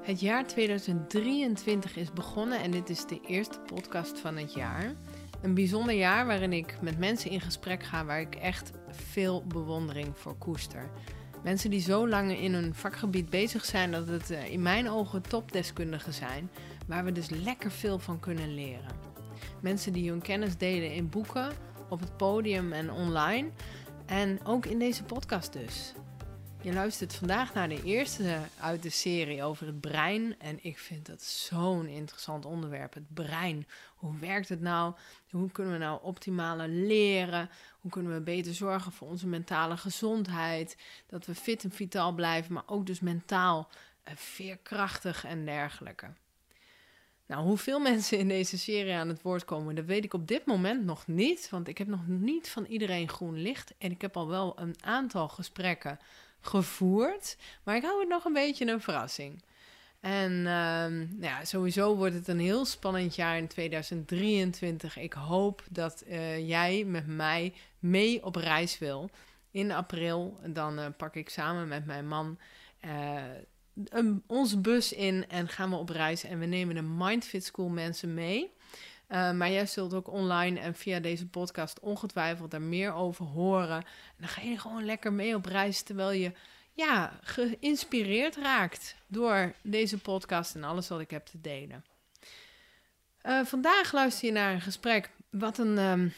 Het jaar 2023 is begonnen en dit is de eerste podcast van het jaar. Een bijzonder jaar waarin ik met mensen in gesprek ga waar ik echt veel bewondering voor koester. Mensen die zo lang in hun vakgebied bezig zijn dat het eh, in mijn ogen topdeskundigen zijn, waar we dus lekker veel van kunnen leren. Mensen die hun kennis delen in boeken, op het podium en online. En ook in deze podcast dus. Je luistert vandaag naar de eerste uit de serie over het brein. En ik vind dat zo'n interessant onderwerp. Het brein. Hoe werkt het nou? Hoe kunnen we nou optimale leren? Hoe kunnen we beter zorgen voor onze mentale gezondheid? Dat we fit en vitaal blijven, maar ook dus mentaal eh, veerkrachtig en dergelijke. Nou, hoeveel mensen in deze serie aan het woord komen, dat weet ik op dit moment nog niet. Want ik heb nog niet van iedereen groen licht. En ik heb al wel een aantal gesprekken gevoerd. Maar ik hou het nog een beetje een verrassing. En uh, ja, sowieso wordt het een heel spannend jaar in 2023. Ik hoop dat uh, jij met mij mee op reis wil. In april, dan uh, pak ik samen met mijn man uh, een, onze bus in en gaan we op reis. En we nemen de Mindfit School mensen mee. Uh, maar jij zult ook online en via deze podcast ongetwijfeld daar meer over horen. En dan ga je gewoon lekker mee op reis terwijl je ja, geïnspireerd raakt door deze podcast en alles wat ik heb te delen. Uh, vandaag luister je naar een gesprek wat een. Um,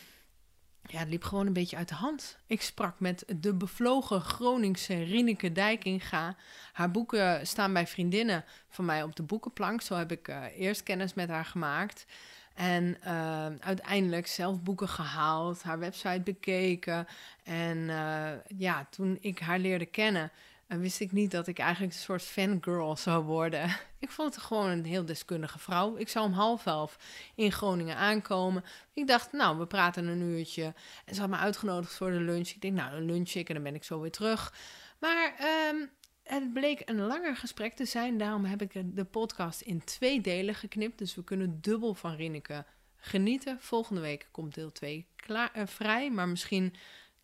ja, het liep gewoon een beetje uit de hand. Ik sprak met de bevlogen Groningse Rineke Dijkinga. Haar boeken staan bij vriendinnen van mij op de boekenplank. Zo heb ik uh, eerst kennis met haar gemaakt. En uh, uiteindelijk zelf boeken gehaald, haar website bekeken. En uh, ja, toen ik haar leerde kennen, uh, wist ik niet dat ik eigenlijk een soort fangirl zou worden. ik vond het gewoon een heel deskundige vrouw. Ik zou om half elf in Groningen aankomen. Ik dacht, nou, we praten een uurtje. En ze had me uitgenodigd voor de lunch. Ik denk, nou, dan lunch ik en dan ben ik zo weer terug. Maar um, het bleek een langer gesprek te zijn. Daarom heb ik de podcast in twee delen geknipt. Dus we kunnen dubbel van Rineke genieten. Volgende week komt deel 2 klaar, uh, vrij. Maar misschien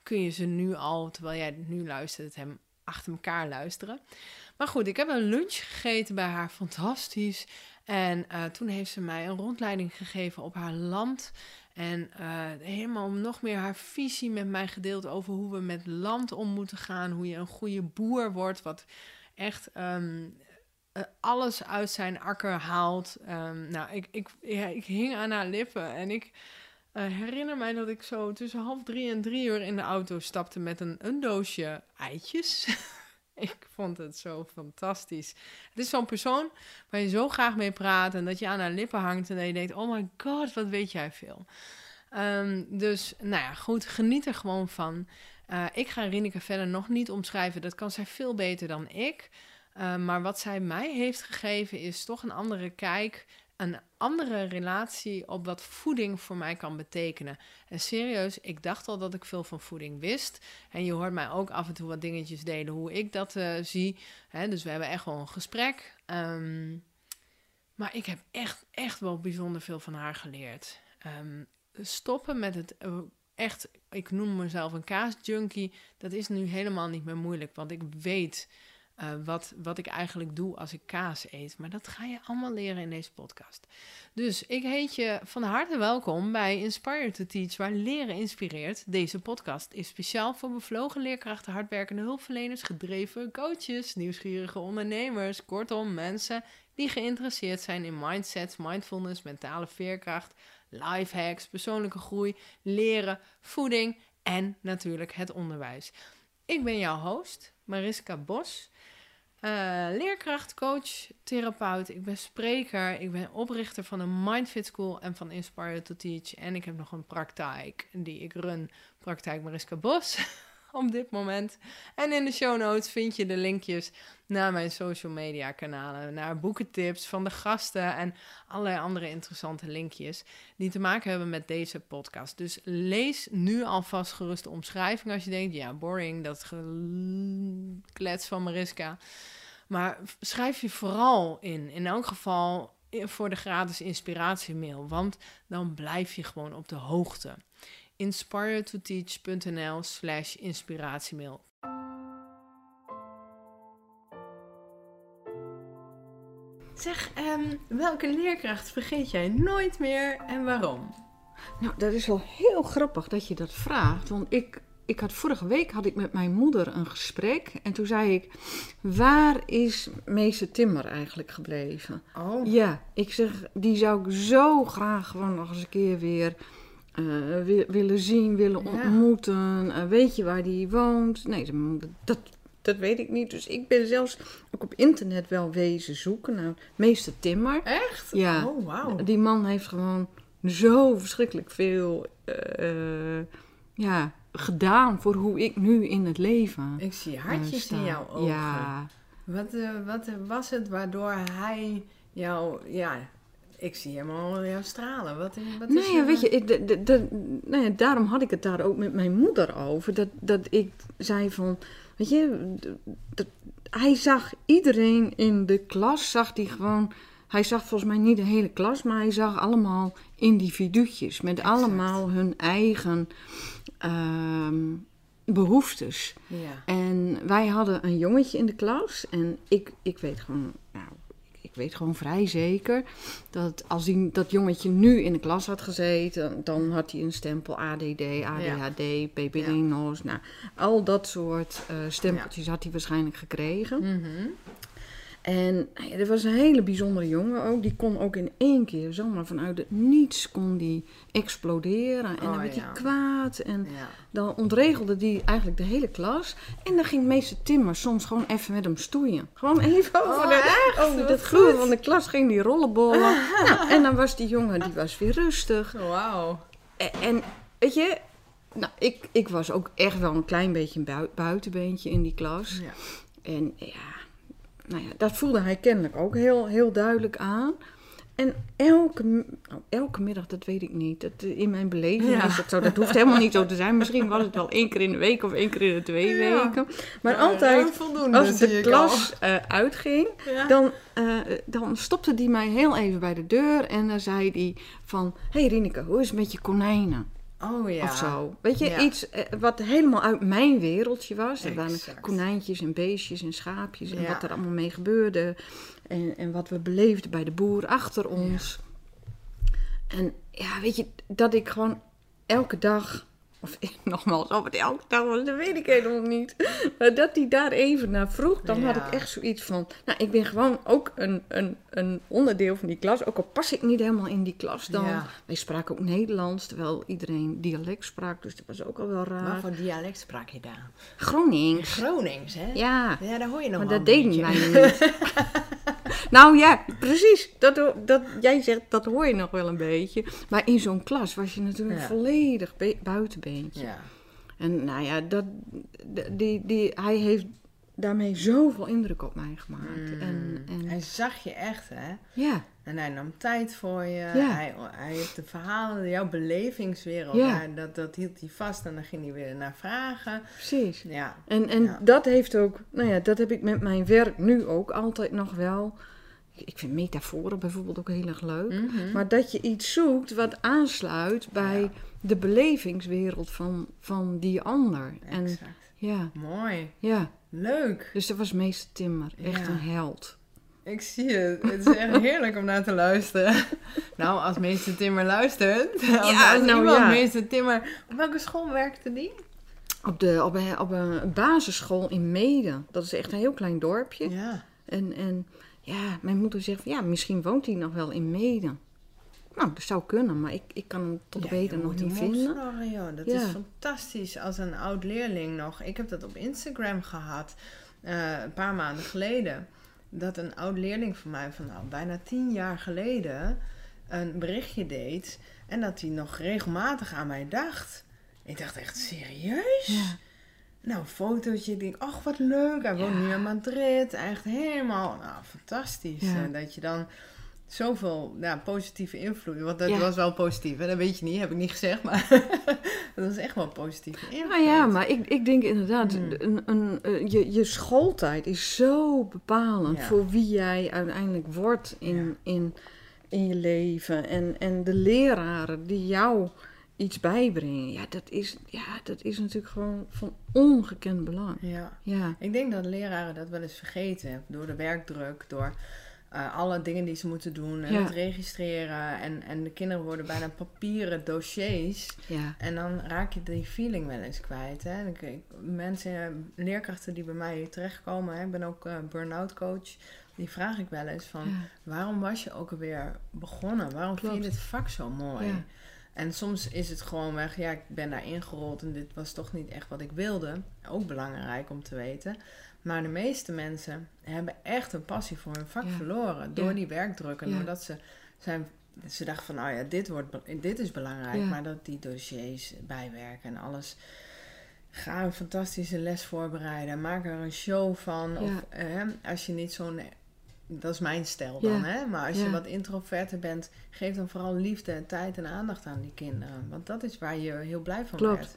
kun je ze nu al, terwijl jij nu luistert, hem achter elkaar luisteren. Maar goed, ik heb een lunch gegeten bij haar. Fantastisch. En uh, toen heeft ze mij een rondleiding gegeven op haar land. En uh, helemaal nog meer haar visie met mij gedeeld over hoe we met land om moeten gaan. Hoe je een goede boer wordt. Wat echt um, uh, alles uit zijn akker haalt. Um, nou, ik, ik, ik hing aan haar lippen. En ik uh, herinner mij dat ik zo tussen half drie en drie uur in de auto stapte met een, een doosje eitjes. ik vond het zo fantastisch. Het is zo'n persoon waar je zo graag mee praat en dat je aan haar lippen hangt en dat je denkt: oh my god, wat weet jij veel. Um, dus, nou ja, goed, geniet er gewoon van. Uh, ik ga Rineke verder nog niet omschrijven, dat kan zij veel beter dan ik. Uh, maar wat zij mij heeft gegeven is toch een andere kijk een andere relatie op wat voeding voor mij kan betekenen. En serieus, ik dacht al dat ik veel van voeding wist. En je hoort mij ook af en toe wat dingetjes delen hoe ik dat uh, zie. Hè, dus we hebben echt wel een gesprek. Um, maar ik heb echt, echt wel bijzonder veel van haar geleerd. Um, stoppen met het uh, echt, ik noem mezelf een kaasjunkie. Dat is nu helemaal niet meer moeilijk, want ik weet uh, wat, wat ik eigenlijk doe als ik kaas eet. Maar dat ga je allemaal leren in deze podcast. Dus ik heet je van harte welkom bij Inspire to Teach, waar leren inspireert. Deze podcast is speciaal voor bevlogen leerkrachten, hardwerkende hulpverleners, gedreven coaches, nieuwsgierige ondernemers. Kortom, mensen die geïnteresseerd zijn in mindsets, mindfulness, mentale veerkracht, life hacks, persoonlijke groei, leren, voeding en natuurlijk het onderwijs. Ik ben jouw host, Mariska Bos. Uh, leerkracht, coach, therapeut. Ik ben spreker. Ik ben oprichter van een Mindfit School en van Inspire to Teach. En ik heb nog een praktijk die ik run. Praktijk Mariska Bos op dit moment. En in de show notes vind je de linkjes naar mijn social media kanalen. Naar boekentips van de gasten en allerlei andere interessante linkjes. Die te maken hebben met deze podcast. Dus lees nu alvast gerust de omschrijving als je denkt... Ja, boring, dat klets van Mariska. Maar schrijf je vooral in. In elk geval voor de gratis inspiratiemail. Want dan blijf je gewoon op de hoogte inspiretoteach.nl slash inspiratiemail. Zeg, ehm, welke leerkracht vergeet jij nooit meer en waarom? Nou, dat is wel heel grappig dat je dat vraagt. Want ik, ik had vorige week had ik met mijn moeder een gesprek. En toen zei ik, waar is meester Timmer eigenlijk gebleven? Oh, Ja, ik zeg, die zou ik zo graag gewoon nog eens een keer weer eh, wi- willen zien, willen Ja. ontmoeten. Eh, weet je waar die woont? Nee, dat, dat weet ik niet. Dus ik ben zelfs ook op internet wel wezen zoeken naar meester Timmer. echt? Ja. Oh, wauw. Die man heeft gewoon zo verschrikkelijk veel eh, ja, gedaan voor hoe ik nu in het leven Ik zie hartjes in jouw ogen. Ja, Wat, wat was het waardoor hij jou, ja, ik zie helemaal jou stralen. Wat, wat is Nee, ja, weet je, ik, de, de, de- nou daarom had ik het daar ook met mijn moeder over. Dat, dat ik zei van, weet je, dat, hij zag iedereen in de klas, zag die gewoon... Hij zag volgens mij niet de hele klas, maar hij zag allemaal individuutjes. Met Exact. allemaal hun eigen ehm, behoeftes. Ja. En wij hadden een jongetje in de klas. En ik, ik weet gewoon, nou, weet gewoon vrij zeker dat als die, dat jongetje nu in de klas had gezeten, dan had hij een stempel ADD, ADHD, PPD-NOS. Nou, al dat soort eh, stempeltjes had hij waarschijnlijk gekregen. Mhm. En nou ja, er was een hele bijzondere jongen ook. Die kon ook in één keer zomaar vanuit het niets kon die exploderen. En Oh, dan werd ja. hij kwaad. En Ja. dan ontregelde die eigenlijk de hele klas. En dan ging meester Timmer soms gewoon even met hem stoeien. Gewoon even over, Oh, de, over Wat de goed. van de klas ging die rollenbollen. nou, en dan was die jongen, die was weer rustig. Wauw. En, en weet je, nou, ik, ik was ook echt wel een klein beetje een bui- buitenbeentje in die klas. Ja. En ja, nou ja, dat voelde hij kennelijk ook heel, heel duidelijk aan. En elke, nou, elke middag, dat weet ik niet. Dat, eh, in mijn beleving Ja. is dat zo. Dat hoeft helemaal niet zo te zijn. Misschien was het wel één keer in de week of één keer in de twee Ja. weken. Maar Nou, altijd, als de klas eh, uitging, dan, eh, dan stopte hij mij heel even bij de deur. En dan zei hij van, hé hey Rineke, hoe is het met je konijnen? Oh ja. of zo. Weet je, Ja. iets eh, wat helemaal uit mijn wereldje was. Er waren konijntjes en beestjes en schaapjes en Ja. wat er allemaal mee gebeurde. En, en wat we beleefden bij de boer achter ons. En ja, weet je, dat ik gewoon elke dag... Of nogmaals, of het was, dat weet ik helemaal niet. Maar dat hij daar even naar vroeg, dan had ik echt zoiets van... Nou, ik ben gewoon ook een, een, een onderdeel van die klas. Ook al pas ik niet helemaal in die klas dan. Ja. Wij spraken ook Nederlands, terwijl iedereen dialect sprak. Dus dat was ook al wel Wat raar. voor dialect sprak je daar? Gronings. Gronings, hè? Ja, Ja, daar hoor je nog maar dat deden wij niet. nou ja, precies. Dat, dat, jij zegt, dat hoor je nog wel een beetje. Maar in zo'n klas was je natuurlijk Ja. volledig be- Ja. En nou ja, dat, die, die, hij heeft daarmee zoveel indruk op mij gemaakt. Mm. En, en, Hij zag je echt, hè? ja, En hij nam tijd voor je. Ja. Hij, hij heeft de verhalen, jouw belevingswereld, Ja. dat, dat hield hij vast en dan ging hij weer naar vragen. precies. Ja. En, en Ja. dat heeft ook, nou ja, dat heb ik met mijn werk nu ook altijd nog wel. Ik vind metaforen bijvoorbeeld ook heel erg leuk. Mhm. Maar dat je iets zoekt wat aansluit bij Ja. De belevingswereld van, van die ander. En ja, Mooi. ja, Leuk. dus dat was meester Timmer. Echt Ja. een held. Ik zie het. Het is echt heerlijk om naar te luisteren. Nou, als meester Timmer luistert. Ja, als nou iemand ja. meester Timmer... Op welke school werkte die? Op, de, op, een, op een basisschool in Meden. Dat is echt een heel klein dorpje. Ja. En, en ja, mijn moeder zegt van ja, misschien woont hij nog wel in Meden. Nou, dat zou kunnen, maar ik, ik kan hem tot Ja, heden nog niet vinden. joh. Dat Ja. is fantastisch als een oud leerling nog. Ik heb dat op Instagram gehad, eh, een paar maanden geleden. Dat een oud leerling van mij, van nou, bijna tien jaar geleden, een berichtje deed. En dat hij nog regelmatig aan mij dacht. Ik dacht echt, serieus? Ja. Nou, een fotootje. Ik denk, ach, wat leuk. Hij woont nu in Madrid. Echt helemaal, nou, fantastisch. En dat je dan zoveel ja, positieve invloed... Want dat Ja. was wel positief, hè? dat weet je niet. Heb ik niet gezegd, maar dat was echt wel positieve invloed. Nou ja, maar ik, ik denk inderdaad, Hmm. een, een, eh, je, je schooltijd is zo bepalend Ja. voor wie jij uiteindelijk wordt in, in, in je leven. En, en de leraren die jou iets bijbrengen, ja, dat is, ja, dat is natuurlijk gewoon van ongekend belang. Ja. Ja, Ik denk dat leraren dat wel eens vergeten. Door de werkdruk, door eh, alle dingen die ze moeten doen en Ja. het registreren. En, en de kinderen worden bijna papieren dossiers. Ja. En dan raak je die feeling wel eens kwijt. Hè? Ik, mensen, leerkrachten die bij mij terechtkomen, hè, ik ben ook eh, burn-out coach. Die vraag ik wel eens van, Ja. waarom was je ook alweer begonnen? Waarom vind je dit vak zo mooi? En soms is het gewoon weg, ja, ik ben daar ingerold en dit was toch niet echt wat ik wilde. Ook belangrijk om te weten. Maar de meeste mensen hebben echt een passie voor hun vak Ja. verloren. Door Ja. die werkdruk en doordat ze zijn... Ze dachten van, oh ja, dit, wordt, dit is belangrijk. Maar dat die dossiers bijwerken en alles... Ga een fantastische les voorbereiden. Maak er een show van. Of eh, als je niet zo'n... Dat is mijn stijl dan, Ja. hè. Maar als je Ja. wat introverter bent... Geef dan vooral liefde, tijd en aandacht aan die kinderen. Want dat is waar je heel blij van Klopt. werd.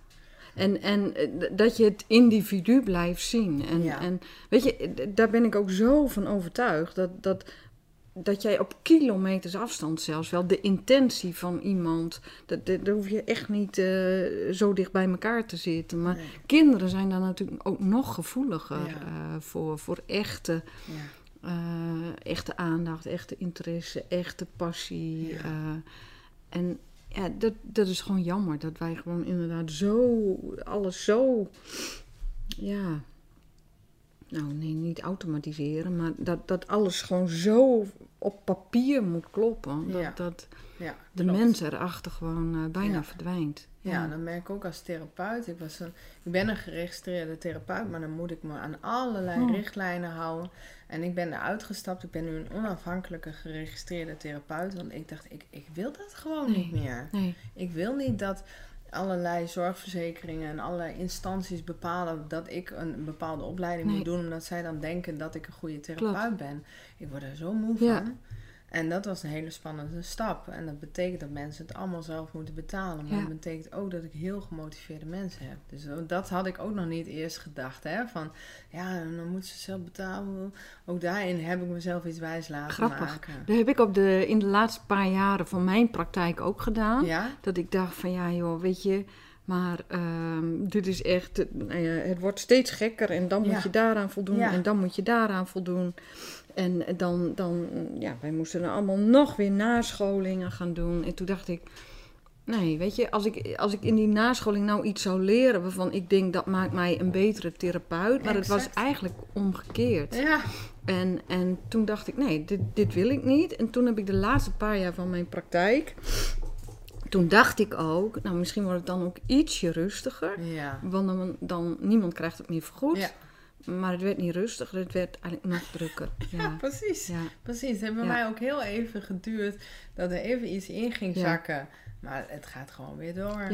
En, en eh, dat je het individu blijft zien. En, Ja. en weet je, daar ben ik ook zo van overtuigd. Dat, dat, dat jij op kilometers afstand zelfs wel de intentie van iemand. Dat, dat, daar hoef je echt niet eh, zo dicht bij elkaar te zitten. Maar Nee. kinderen zijn daar natuurlijk ook nog gevoeliger Ja. eh, voor, voor echte, Ja. echte aandacht, echte interesse, echte passie. En ja, dat, dat is gewoon jammer dat wij gewoon inderdaad zo, alles zo, ja, nou nee, niet automatiseren, maar dat, dat alles gewoon zo op papier moet kloppen. Dat, Ja. dat Ja, de mens erachter gewoon eh, bijna Ja. verdwijnt. Ja, dat merk ik ook als therapeut. Ik, was een, ik ben een geregistreerde therapeut, maar dan moet ik me aan allerlei Oh. richtlijnen houden. En ik ben eruit gestapt. Ik ben nu een onafhankelijke geregistreerde therapeut. Want ik dacht, ik, ik wil dat gewoon Nee. niet meer. Nee, Ik wil niet dat allerlei zorgverzekeringen en allerlei instanties bepalen dat ik een bepaalde opleiding Nee. moet doen. Omdat zij dan denken dat ik een goede therapeut ben. Ik word er zo moe Ja. van. En dat was een hele spannende stap. En dat betekent dat mensen het allemaal zelf moeten betalen. Maar Ja. dat betekent ook dat ik heel gemotiveerde mensen heb. Dus dat had ik ook nog niet eerst gedacht. Hè? Van ja, dan moeten ze zelf betalen. Ook daarin heb ik mezelf iets wijs laten Grappig. maken. dat heb ik op de, in de laatste paar jaren van mijn praktijk ook gedaan. Ja? Dat ik dacht van ja joh, weet je, maar ehm, dit is echt, eh, nou ja, het wordt steeds gekker en dan moet Ja. je daaraan voldoen Ja. en dan moet je daaraan voldoen. En dan, dan, ja, wij moesten dan allemaal nog weer nascholingen gaan doen. En toen dacht ik, nee, weet je, als ik, als ik in die nascholing nou iets zou leren waarvan ik denk dat maakt mij een betere therapeut, maar het was eigenlijk omgekeerd. Ja. En, en toen dacht ik, nee, dit, dit wil ik niet. En toen heb ik de laatste paar jaar van mijn praktijk... Toen dacht ik ook, nou misschien wordt het dan ook ietsje rustiger. Ja. Want dan, dan niemand krijgt het meer vergoed. Ja. Maar het werd niet rustiger, het werd eigenlijk nog drukker. Ja, Ja, precies. ja, Precies. Het heeft bij mij ook heel even geduurd dat er even iets in ging zakken. Maar het gaat gewoon weer door.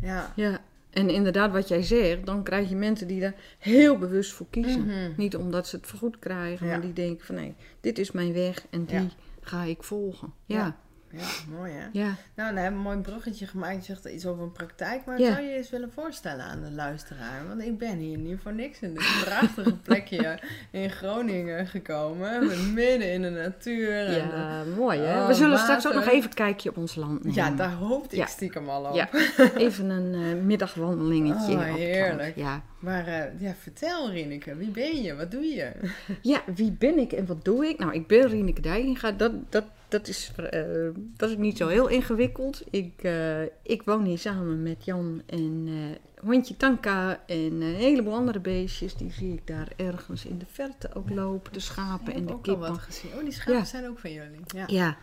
Ja. ja. En inderdaad, wat jij zegt, dan krijg je mensen die daar heel bewust voor kiezen. Mhm. Niet omdat ze het vergoed krijgen, maar die denken van nee, dit is mijn weg en die ga ik volgen. Ja. Ja, mooi hè? ja. Nou, dan hebben we een mooi bruggetje gemaakt. Je zegt iets over een praktijk. Maar Ja. zou je eens willen voorstellen aan de luisteraar? Want ik ben hier niet voor niks in dit prachtige plekje in Groningen gekomen. Midden in de natuur. en de- Ja, mooi hè. Oh, We zullen straks ook nog even een kijkje op ons land nemen. ja, daar hoopte ik stiekem al op. Ja, even een eh, middagwandelingetje. Oh, heerlijk. Ja. Maar eh, ja, vertel Rieneke, wie ben je? Wat doe je? ja, wie ben ik en wat doe ik? Nou, ik ben Rieneke Dijkinga. Dat, dat, dat, is, eh, dat is niet zo heel ingewikkeld. Ik, eh, ik woon hier samen met Jan en eh, hondje Tanka en een heleboel andere beestjes. Die zie ik daar ergens in de verte ook lopen. De schapen Ik en heb de ook al kippen. wat gezien. Oh, die schapen Ja. zijn ook van jullie. Ja. Ja,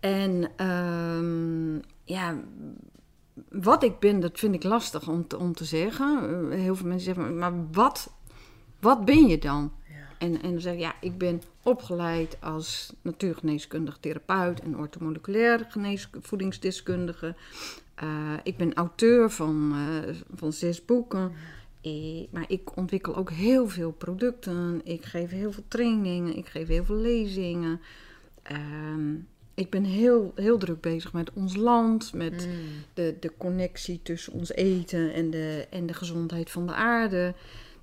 en ehm, ja, wat ik ben, dat vind ik lastig om te, om te zeggen. Heel veel mensen zeggen, maar wat, wat ben je dan? En, en dan zeg ik, ja, ik ben opgeleid als natuurgeneeskundig therapeut en ortomoleculair genees, voedingsdeskundige. Eh, ik ben auteur van, eh, van zes boeken. Eh, maar ik ontwikkel ook heel veel producten. Ik geef heel veel trainingen. Ik geef heel veel lezingen. Ehm, ik ben heel, heel druk bezig met ons land. Met Mm. de, de connectie tussen ons eten en de, en de gezondheid van de aarde.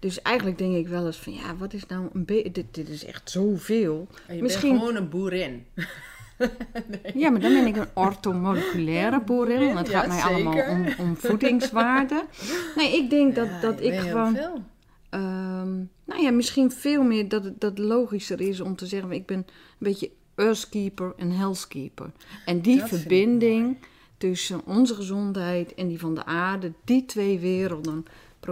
Dus eigenlijk denk ik wel eens van ja, wat is nou een beetje. Dit, dit is echt zoveel. En je Misschien- bent gewoon een boerin. Ja, maar dan ben ik een ortomoleculaire boerin. Want het Ja, gaat mij zeker. allemaal om, om voedingswaarde. Nee, ik denk dat, Ja, dat ik gewoon. Ehm, nou ja, misschien veel meer dat het dat logischer is om te zeggen: ik ben een beetje earthkeeper en housekeeper. En die Dat verbinding tussen onze gezondheid en die van de aarde, die twee werelden,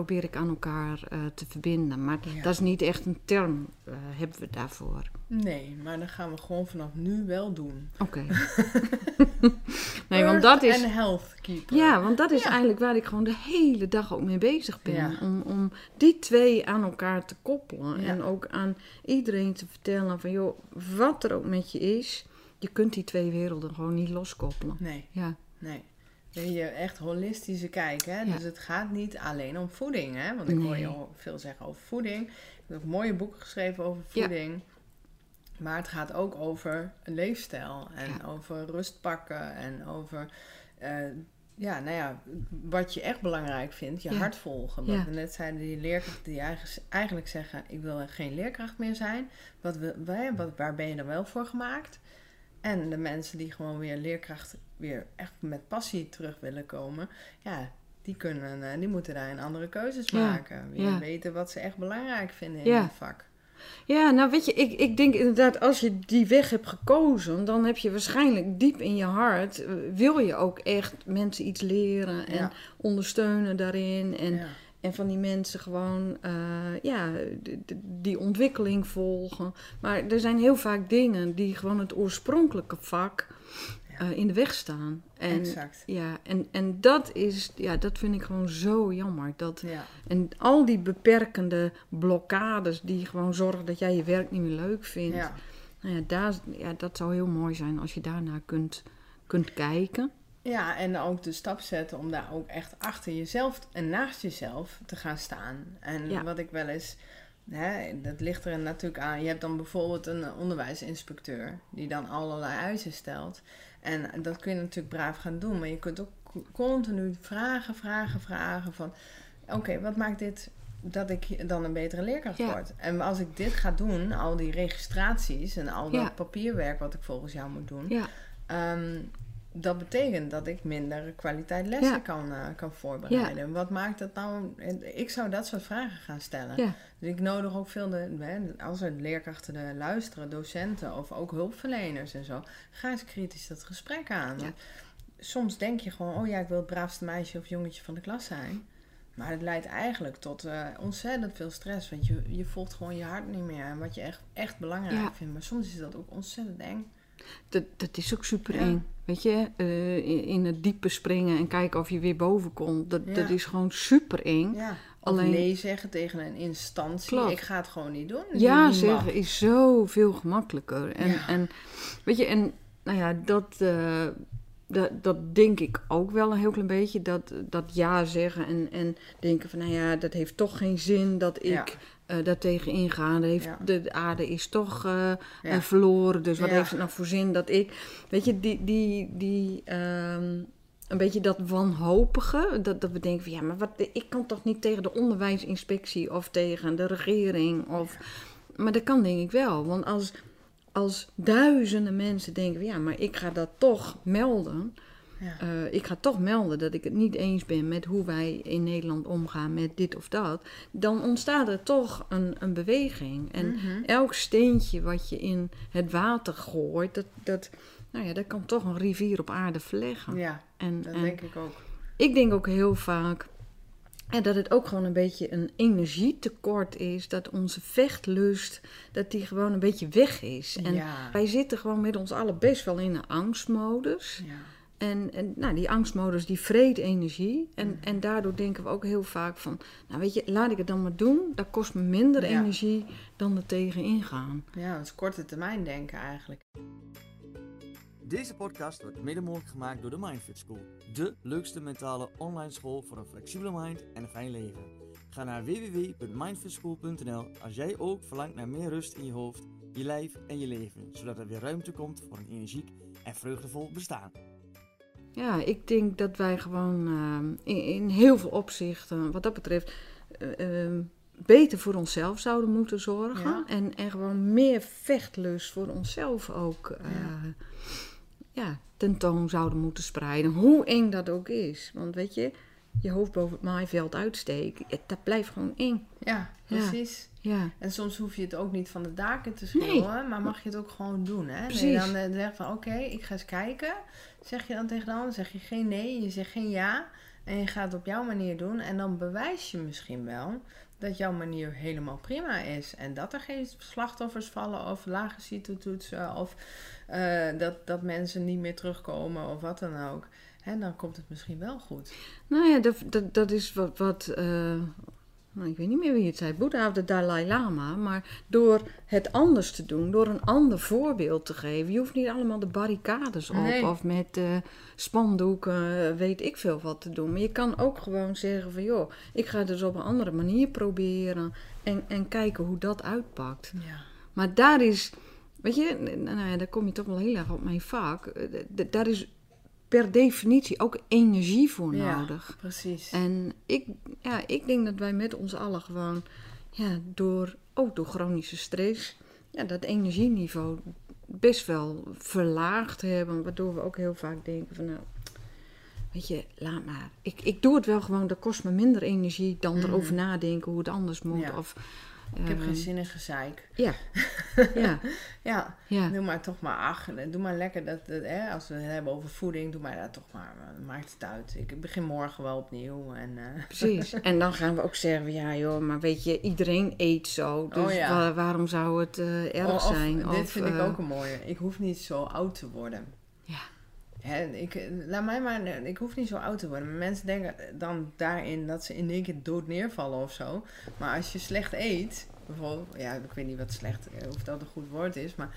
probeer ik aan elkaar eh, te verbinden. Maar Ja. dat is niet echt een term, eh, hebben we daarvoor. Nee, maar dat gaan we gewoon vanaf nu wel doen. Oké. nee, want dat is. En health keeper. Ja, want dat is Ja. eigenlijk waar ik gewoon de hele dag ook mee bezig ben. Ja. Om, om die twee aan elkaar te koppelen. En ook aan iedereen te vertellen van joh, wat er ook met je is, je kunt die twee werelden gewoon niet loskoppelen. Nee, Ja, nee. Je echt holistische kijk, hè? Ja. Dus het gaat niet alleen om voeding, hè? Want ik hoor je al veel zeggen over voeding. Ik heb ook mooie boeken geschreven over Ja. voeding. Maar het gaat ook over een leefstijl en Ja. over rust pakken en over, eh, ja, nou ja, wat je echt belangrijk vindt, je hart volgen. Wat we net zeiden, die leerkrachten die eigen- eigenlijk zeggen, ik wil geen leerkracht meer zijn. Wat, wat, waar ben je dan wel voor gemaakt? En de mensen die gewoon weer leerkracht weer echt met passie terug willen komen, ja, die, kunnen, eh, die moeten daarin andere keuzes Ja, maken. Weer ja. weten wat ze echt belangrijk vinden in Ja. het vak. ja nou weet je, ik, ik denk inderdaad, als je die weg hebt gekozen, dan heb je waarschijnlijk diep in je hart, eh, wil je ook echt mensen iets leren en ondersteunen daarin. En. En van die mensen gewoon eh, ja, die ontwikkeling volgen. Maar er zijn heel vaak dingen die gewoon het oorspronkelijke vak Eh, in de weg staan. En, exact. ja, en, en dat, is, ja, dat vind ik gewoon zo jammer. Dat, Ja. en al die beperkende blokkades die gewoon zorgen dat jij je werk niet meer leuk vindt. Ja. Nou ja, daar, ja, dat zou heel mooi zijn als je daarnaar kunt, kunt kijken. ja, en ook de stap zetten om daar ook echt achter jezelf en naast jezelf te gaan staan. En Ja. wat ik wel eens, hè, dat ligt er natuurlijk aan. Je hebt dan bijvoorbeeld een onderwijsinspecteur die dan allerlei eisen stelt. En dat kun je natuurlijk braaf gaan doen, maar je kunt ook co- continu vragen, vragen, vragen van... Oké, wat maakt dit dat ik dan een betere leerkracht Ja. word? En als ik dit ga doen, al die registraties en al dat Ja. papierwerk wat ik volgens jou moet doen... Ja, Ehm, dat betekent dat ik minder kwaliteit lessen Ja. kan, eh, kan voorbereiden. Wat maakt dat nou? Ik zou dat soort vragen gaan stellen. ja, Dus ik nodig ook veel, de, als er leerkrachten er luisteren, docenten of ook hulpverleners en zo, ga eens kritisch dat gesprek aan. Soms denk je gewoon, oh ja, ik wil het braafste meisje of jongetje van de klas zijn. Maar het leidt eigenlijk tot eh, ontzettend veel stress. Want je, je volgt gewoon je hart niet meer. En wat je echt, echt belangrijk vindt. Maar soms is dat ook ontzettend eng. Dat, dat is ook super Ja. eng. Weet je, eh, in, in het diepe springen en kijken of je weer boven komt. Dat, Ja. dat is gewoon super eng. Ja. Alleen- nee zeggen tegen een instantie. Klopt. Ik ga het gewoon niet doen. Ja mag. zeggen is zoveel gemakkelijker. En, Ja. en weet je, en nou ja, dat, eh, dat, dat denk ik ook wel een heel klein beetje. Dat, dat ja zeggen en, en denken van, nou ja, dat heeft toch geen zin dat ik Ja. eh daar tegen inga. Dat heeft, Ja. de, de aarde is toch eh, Ja. verloren, dus wat Ja. heeft het nou voor zin dat ik... Weet je, die, die, die ehm, een beetje dat wanhopige, dat, dat we denken van, ja, maar wat, ik kan toch niet tegen de onderwijsinspectie of tegen de regering of... Maar dat kan denk ik wel. Want als, als duizenden mensen denken: van, ja, maar ik ga dat toch melden. Ja. eh, ik ga toch melden dat ik het niet eens ben met hoe wij in Nederland omgaan met dit of dat. Dan ontstaat er toch een, een beweging. En Mhm. elk steentje wat je in het water gooit, dat, dat, nou ja, dat kan toch een rivier op aarde verleggen. ja, en, dat en denk ik ook. ik denk ook heel vaak en dat het ook gewoon een beetje een energietekort is. Dat onze vechtlust, dat die gewoon een beetje weg is. En ja. wij zitten gewoon met ons allen best wel in een angstmodus. ja. En, en nou, die angstmodus die vreet energie. En, en daardoor denken we ook heel vaak van... Nou weet je, laat ik het dan maar doen. Dat kost me minder Ja. energie dan er tegen ingaan. ja, dat is korte termijn denken eigenlijk. Deze podcast wordt mede mogelijk gemaakt door de Mindfit School. De leukste mentale online school voor een flexibele mind en een fijn leven. Ga naar www.mindfitschool.nl als jij ook verlangt naar meer rust in je hoofd, je lijf en je leven. Zodat er weer ruimte komt voor een energiek en vreugdevol bestaan. Ja, ik denk dat wij gewoon eh, in, in heel veel opzichten, wat dat betreft, eh, eh, beter voor onszelf zouden moeten zorgen. Ja. En, en gewoon meer vechtlust voor onszelf ook eh, Ja. ja. tentoon zouden moeten spreiden. Hoe eng dat ook is. Want weet je, je hoofd boven het maaiveld uitsteken, dat blijft gewoon eng. Ja. precies. Ja. En soms hoef je het ook niet van de daken te schreeuwen, maar mag je het ook gewoon doen. Hè? Dat je dan eh, zegt van oké, ik ga eens kijken. Zeg je dan tegen de ander, zeg je geen nee, je zegt geen ja. En je gaat het op jouw manier doen. En dan bewijs je misschien wel dat jouw manier helemaal prima is. En dat er geen slachtoffers vallen of lage CITO-toetsen. Of eh, dat, dat mensen niet meer terugkomen of wat dan ook. En dan komt het misschien wel goed. Nou ja, dat, dat, dat is wat, wat eh, nou, ik weet niet meer wie het zei, Boeddha of de Dalai Lama. Maar door het anders te doen, door een ander voorbeeld te geven. Je hoeft niet allemaal de barricades op Nee. of met eh, spandoeken, eh, weet ik veel wat te doen. Maar je kan ook gewoon zeggen van, joh, ik ga het dus op een andere manier proberen. En, en kijken hoe dat uitpakt. Ja. Maar daar is, weet je, nou ja, daar kom je toch wel heel erg op mijn vak. Eh, Daar is per definitie ook energie voor Ja. nodig. Precies. En ik, ja, ik denk dat wij met ons allen gewoon, ja, door, ook door chronische stress, ja, dat energieniveau best wel verlaagd hebben. Waardoor we ook heel vaak denken van, nou, weet je, laat maar. Ik, ik doe het wel gewoon, dat kost me minder energie dan Mhm. erover nadenken hoe het anders moet. Ja. Of, ik heb ehm, geen zin in gezeik. Ja, ja, Ja, ja. doe maar toch maar ach, doe maar lekker dat, dat hè, als we het hebben over voeding, doe maar dat toch maar, maakt het uit. Ik begin morgen wel opnieuw en eh, Precies. En dan gaan we ook zeggen, ja joh, maar weet je, iedereen eet zo. Dus Oh ja. wa- waarom zou het eh, erg of- zijn? Dit Of, vind ik eh, ook een mooie. Ik hoef niet zo oud te worden. Hè, ik, laat mij maar, ik hoef niet zo oud te worden. Mensen denken dan daarin dat ze in één keer dood neervallen of zo. Maar als je slecht eet, bijvoorbeeld, ja, ik weet niet wat slecht, eh, of dat een goed woord is, maar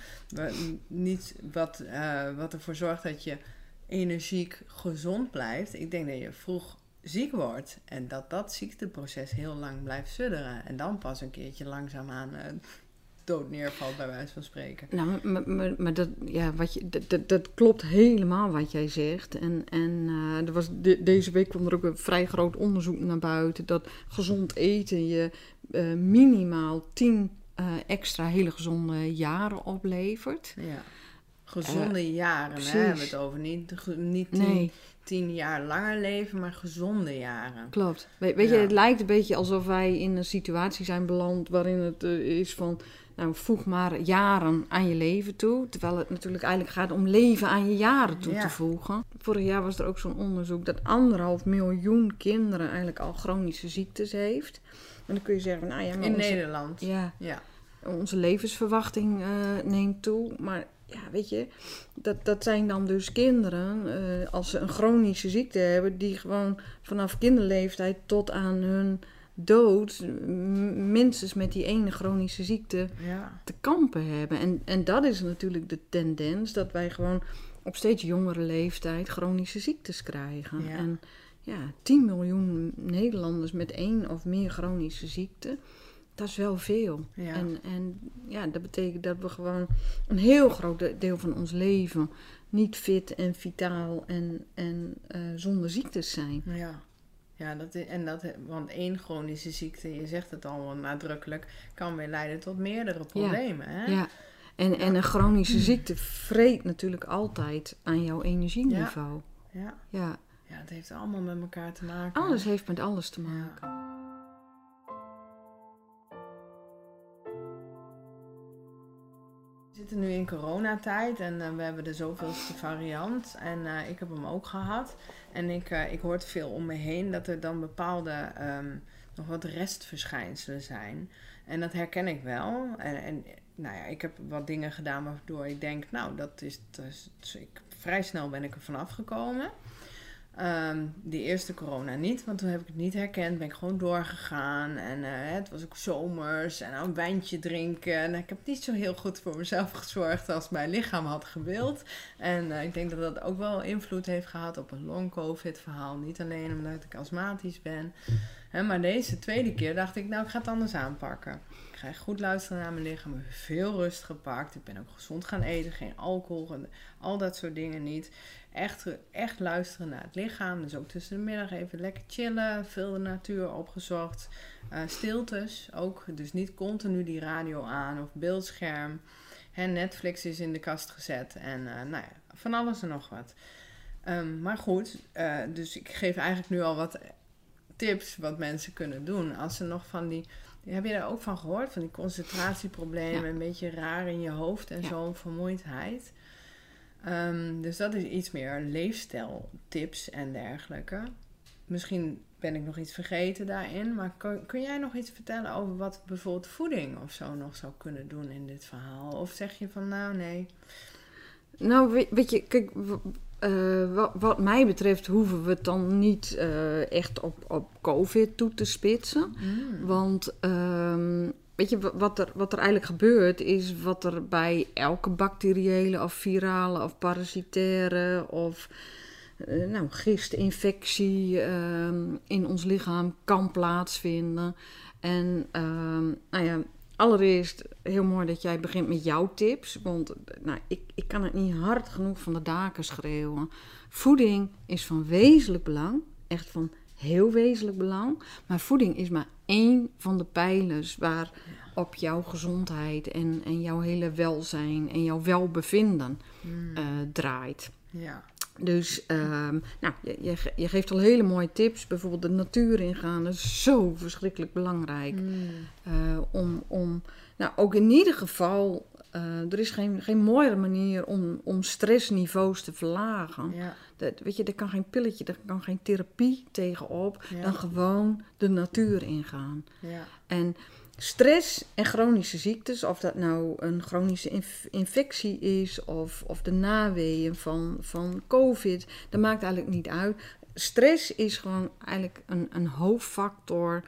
niet wat, eh, wat ervoor zorgt dat je energiek gezond blijft. Ik denk dat je vroeg ziek wordt en dat dat ziekteproces heel lang blijft sudderen. En dan pas een keertje langzaamaan eh dood neervalt, bij wijze van spreken. Nou, maar, maar, maar dat, ja, wat je, dat, dat, dat klopt helemaal wat jij zegt. En, en eh, er was de- deze week kwam er ook een vrij groot onderzoek naar buiten dat gezond eten je eh, minimaal 10 eh, extra hele gezonde jaren oplevert. Ja. Gezonde jaren, precies. hè, hebben we het over. Niet, niet tien, Nee, tien jaar langer leven, maar gezonde jaren. klopt. We- weet je, het lijkt een beetje alsof wij in een situatie zijn beland waarin het is van, nou voeg maar jaren aan je leven toe. Terwijl het natuurlijk eigenlijk gaat om leven aan je jaren toe Ja. te voegen. Vorig jaar was er ook zo'n onderzoek dat anderhalf miljoen kinderen eigenlijk al chronische ziektes heeft. En dan kun je zeggen, nou ja, maar In onze, Nederland. ja, Ja. onze levensverwachting eh, neemt toe. Maar ja, weet je, dat, dat zijn dan dus kinderen, eh, als ze een chronische ziekte hebben, die gewoon vanaf kinderleeftijd tot aan hun dood m- minstens met die ene chronische ziekte ja. te kampen hebben. En, en dat is natuurlijk de tendens, dat wij gewoon op steeds jongere leeftijd chronische ziektes krijgen. Ja. En ja, 10 miljoen Nederlanders met één of meer chronische ziekte, dat is wel veel. Ja. En, en ja, dat betekent dat we gewoon een heel groot de- deel van ons leven niet fit en vitaal en, en eh, zonder ziektes zijn. Ja. Ja, dat is, en dat, want één chronische ziekte, je zegt het al wel nadrukkelijk, kan weer leiden tot meerdere problemen. Hè? Ja. En, en een chronische ziekte vreet natuurlijk altijd aan jouw energieniveau. Ja. Ja. ja, het heeft allemaal met elkaar te maken. Alles heeft met alles te maken. We zitten nu in coronatijd en eh, we hebben de zoveelste variant. En eh, ik heb hem ook gehad. En ik, eh, ik hoor veel om me heen dat er dan bepaalde ehm, nog wat restverschijnselen zijn. En dat herken ik wel. En, en nou ja, ik heb wat dingen gedaan waardoor ik denk, nou, dat is, dat dus ik, vrij snel ben ik er vanaf gekomen. Ehm die eerste corona niet, want toen heb ik het niet herkend. Ben ik gewoon doorgegaan. En eh, het was ook zomers. En een wijntje drinken. En ik heb niet zo heel goed voor mezelf gezorgd als mijn lichaam had gewild. En eh, ik denk dat dat ook wel invloed heeft gehad op het long-covid verhaal. Niet alleen omdat ik astmatisch ben. Hè, maar deze tweede keer dacht ik, nou ik ga het anders aanpakken. Ik ga goed luisteren naar mijn lichaam. Veel rust gepakt. Ik ben ook gezond gaan eten. Geen alcohol. En al dat soort dingen niet. Echt, echt luisteren naar het lichaam. Dus ook tussen de middag even lekker chillen. Veel de natuur opgezocht. Eh, stiltes ook. Dus niet continu die radio aan of beeldscherm. Hè, Netflix is in de kast gezet. En eh, nou ja, van alles en nog wat. Ehm, maar goed, eh, dus ik geef eigenlijk nu al wat tips wat mensen kunnen doen. Als ze nog van die Heb je daar ook van gehoord? Van die concentratieproblemen, Ja. een beetje raar in je hoofd en Ja. zo'n vermoeidheid. Ehm, dus dat is iets meer leefstijltips en dergelijke. Misschien ben ik nog iets vergeten daarin, maar kun, kun jij nog iets vertellen over wat bijvoorbeeld voeding of zo nog zou kunnen doen in dit verhaal? Of zeg je van nou nee, Nou, weet, je, kijk, eh, wat, wat mij betreft hoeven we het dan niet eh, echt op, op COVID toe te spitsen. Mm. Want ehm, weet je, wa- wat er, wat er eigenlijk gebeurt, is wat er bij elke bacteriële of virale of parasitaire of eh, nou, gistinfectie ehm, in ons lichaam kan plaatsvinden. En ehm, nou ja, allereerst heel mooi dat jij begint met jouw tips. Want nou, ik, ik kan het niet hard genoeg van de daken schreeuwen. Voeding is van wezenlijk belang. Echt van heel wezenlijk belang. Maar voeding is maar één van de pijlers waar op jouw gezondheid en, en jouw hele welzijn en jouw welbevinden Mm. eh, draait. ja. Dus ehm, nou, je, je, ge- je geeft al hele mooie tips. Bijvoorbeeld de natuur ingaan. Is zo verschrikkelijk belangrijk. Mm. Eh, om, om, nou, ook in ieder geval, eh, er is geen, geen mooiere manier om, om stressniveaus te verlagen. Ja. Dat, weet je, er kan geen pilletje, er kan geen therapie tegenop. Ja. Dan gewoon de natuur ingaan. Ja. En stress en chronische ziektes, of dat nou een chronische inf- infectie is of, of de naweeën van, van COVID, dat maakt eigenlijk niet uit. Stress is gewoon eigenlijk een, een hoofdfactor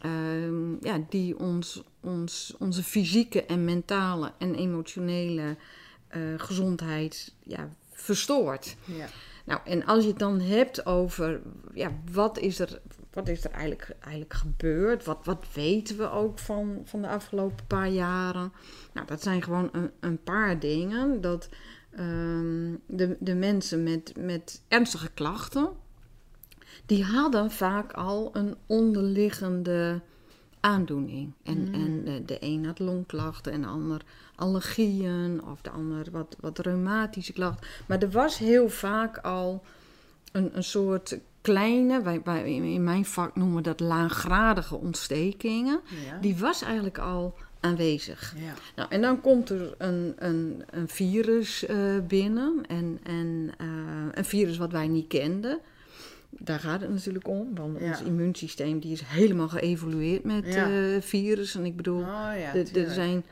ehm, ja, die ons, ons, onze fysieke en mentale en emotionele eh, gezondheid ja, verstoort. Ja. Nou, en als je het dan hebt over ja, wat is er, wat is er eigenlijk, eigenlijk gebeurd? Wat, wat weten we ook van, van de afgelopen paar jaren? Nou, dat zijn gewoon een, een paar dingen. Dat ehm, de, de mensen met, met ernstige klachten, die hadden vaak al een onderliggende aandoening. En, Mm. en de, de een had longklachten en de ander allergieën of de ander wat, wat reumatische klachten. Maar er was heel vaak al een, een soort kleine, wij, wij, in mijn vak noemen we dat laaggradige ontstekingen. Ja. Die was eigenlijk al aanwezig. ja. Nou, en dan komt er een, een, een virus eh, binnen. En, en eh, een virus wat wij niet kenden. Daar gaat het natuurlijk om. Want Ja. ons immuunsysteem die is helemaal geëvolueerd met Ja. eh virussen. Ik bedoel, Oh ja, er- zijn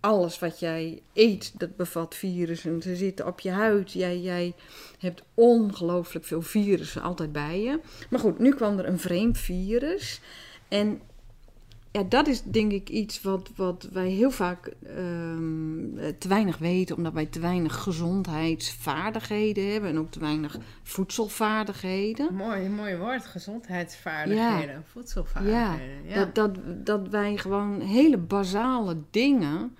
alles wat jij eet, dat bevat virussen. Ze zitten op je huid. Jij, jij hebt ongelooflijk veel virussen altijd bij je. Maar goed, nu kwam er een vreemd virus. En ja, dat is denk ik iets wat, wat wij heel vaak ehm, eh, te weinig weten, omdat wij te weinig gezondheidsvaardigheden hebben en ook te weinig voedselvaardigheden. Mooi, mooi woord. Gezondheidsvaardigheden, voedselvaardigheden. Ja. Dat, dat, dat wij gewoon hele basale dingen.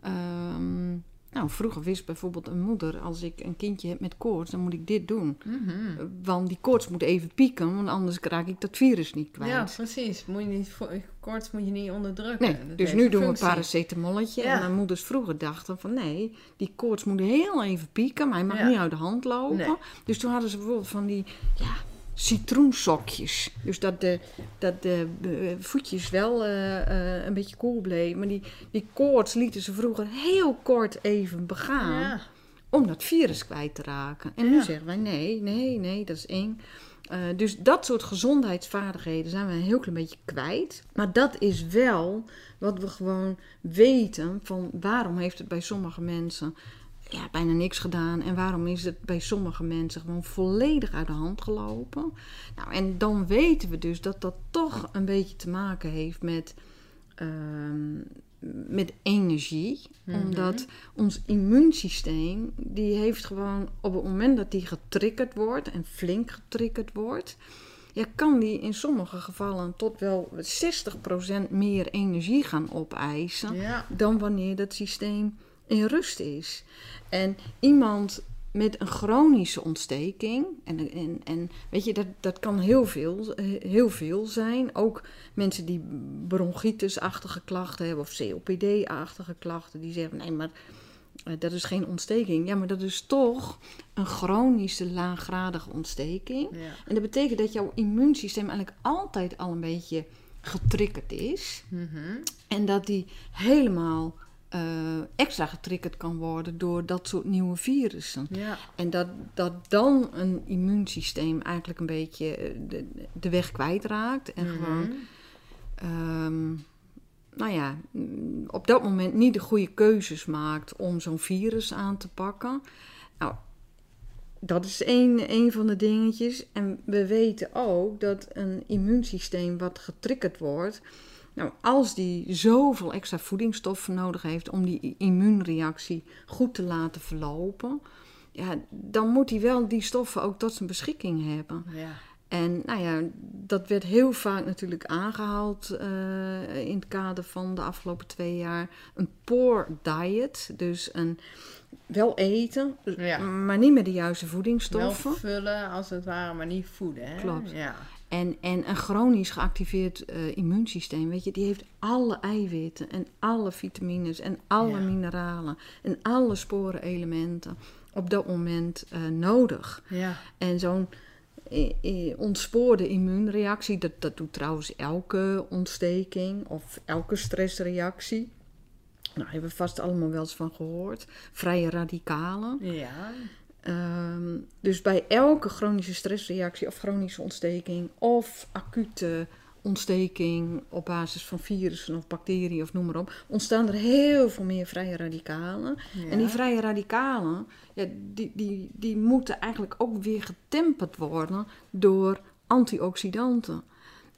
ehm, nou, vroeger wist bijvoorbeeld een moeder: als ik een kindje heb met koorts, dan moet ik dit doen. Mhm. Want die koorts moet even pieken, want anders raak ik dat virus niet kwijt. Ja, precies. Moet je niet, koorts moet je niet onderdrukken. Nee, Dat dus nu doen we een paracetamolletje. Ja. En mijn moeders vroeger dachten van nee, die koorts moet heel even pieken, maar hij mag Ja. niet uit de hand lopen. Nee. Dus toen hadden ze bijvoorbeeld van die ja, citroensokjes. Dus dat de, dat de eh, voetjes wel eh, eh, een beetje koel bleven. Maar die, die koorts lieten ze vroeger heel kort even begaan Ja. om dat virus kwijt te raken. En nu zeggen wij nee, nee, nee, dat is eng. Dus dat soort gezondheidsvaardigheden zijn we een heel klein beetje kwijt. Maar dat is wel wat we gewoon weten van waarom heeft het bij sommige mensen ja, bijna niks gedaan. En waarom is het bij sommige mensen gewoon volledig uit de hand gelopen. Nou, en dan weten we dus dat dat toch een beetje te maken heeft met, ehm, met energie. Mhm. Omdat ons immuunsysteem, die heeft gewoon op het moment dat die getriggerd wordt en flink getriggerd wordt, ja, kan die in sommige gevallen tot wel 60% meer energie gaan opeisen Ja. dan wanneer dat systeem in rust is. En iemand met een chronische ontsteking, en, en, en weet je, dat, dat kan heel veel, heel veel zijn. Ook mensen die bronchitis-achtige klachten hebben of COPD-achtige klachten, die zeggen: nee, maar eh, dat is geen ontsteking. Ja, maar dat is toch een chronische laaggradige ontsteking. Ja. En dat betekent dat jouw immuunsysteem eigenlijk altijd al een beetje getriggerd is. Mhm. En dat die helemaal eh, extra getriggerd kan worden door dat soort nieuwe virussen. Ja. En dat, dat dan een immuunsysteem eigenlijk een beetje eh, de, de weg kwijtraakt. En gewoon, Mhm. ehm, nou ja, mm, op dat moment niet de goede keuzes maakt om zo'n virus aan te pakken. Nou, dat is één, één van de dingetjes. En we weten ook dat een immuunsysteem wat getriggerd wordt. Nou, als die zoveel extra voedingsstoffen nodig heeft om die immuunreactie goed te laten verlopen, ja, dan moet hij wel die stoffen ook tot zijn beschikking hebben. Ja. En nou ja, dat werd heel vaak natuurlijk aangehaald eh, in het kader van de afgelopen twee jaar. Een poor diet, dus een wel eten, Ja. maar niet met de juiste Wel voedingsstoffen. vullen als het ware, maar niet voeden. Hè? Klopt. Ja. En, en een chronisch geactiveerd eh, immuunsysteem, weet je, die heeft alle eiwitten en alle vitamines en alle Ja. mineralen en alle sporenelementen op dat moment eh, nodig. Ja. En zo'n eh, ontspoorde immuunreactie, dat, dat doet trouwens elke ontsteking of elke stressreactie. Nou, hebben we vast allemaal wel eens van gehoord. Vrije radicalen. Ja. Ehm, dus bij elke chronische stressreactie of chronische ontsteking of acute ontsteking op basis van virussen of bacteriën of noem maar op, ontstaan er heel veel meer vrije radicalen. ja. En die vrije radicalen, ja, die, die, die moeten eigenlijk ook weer getemperd worden door antioxidanten.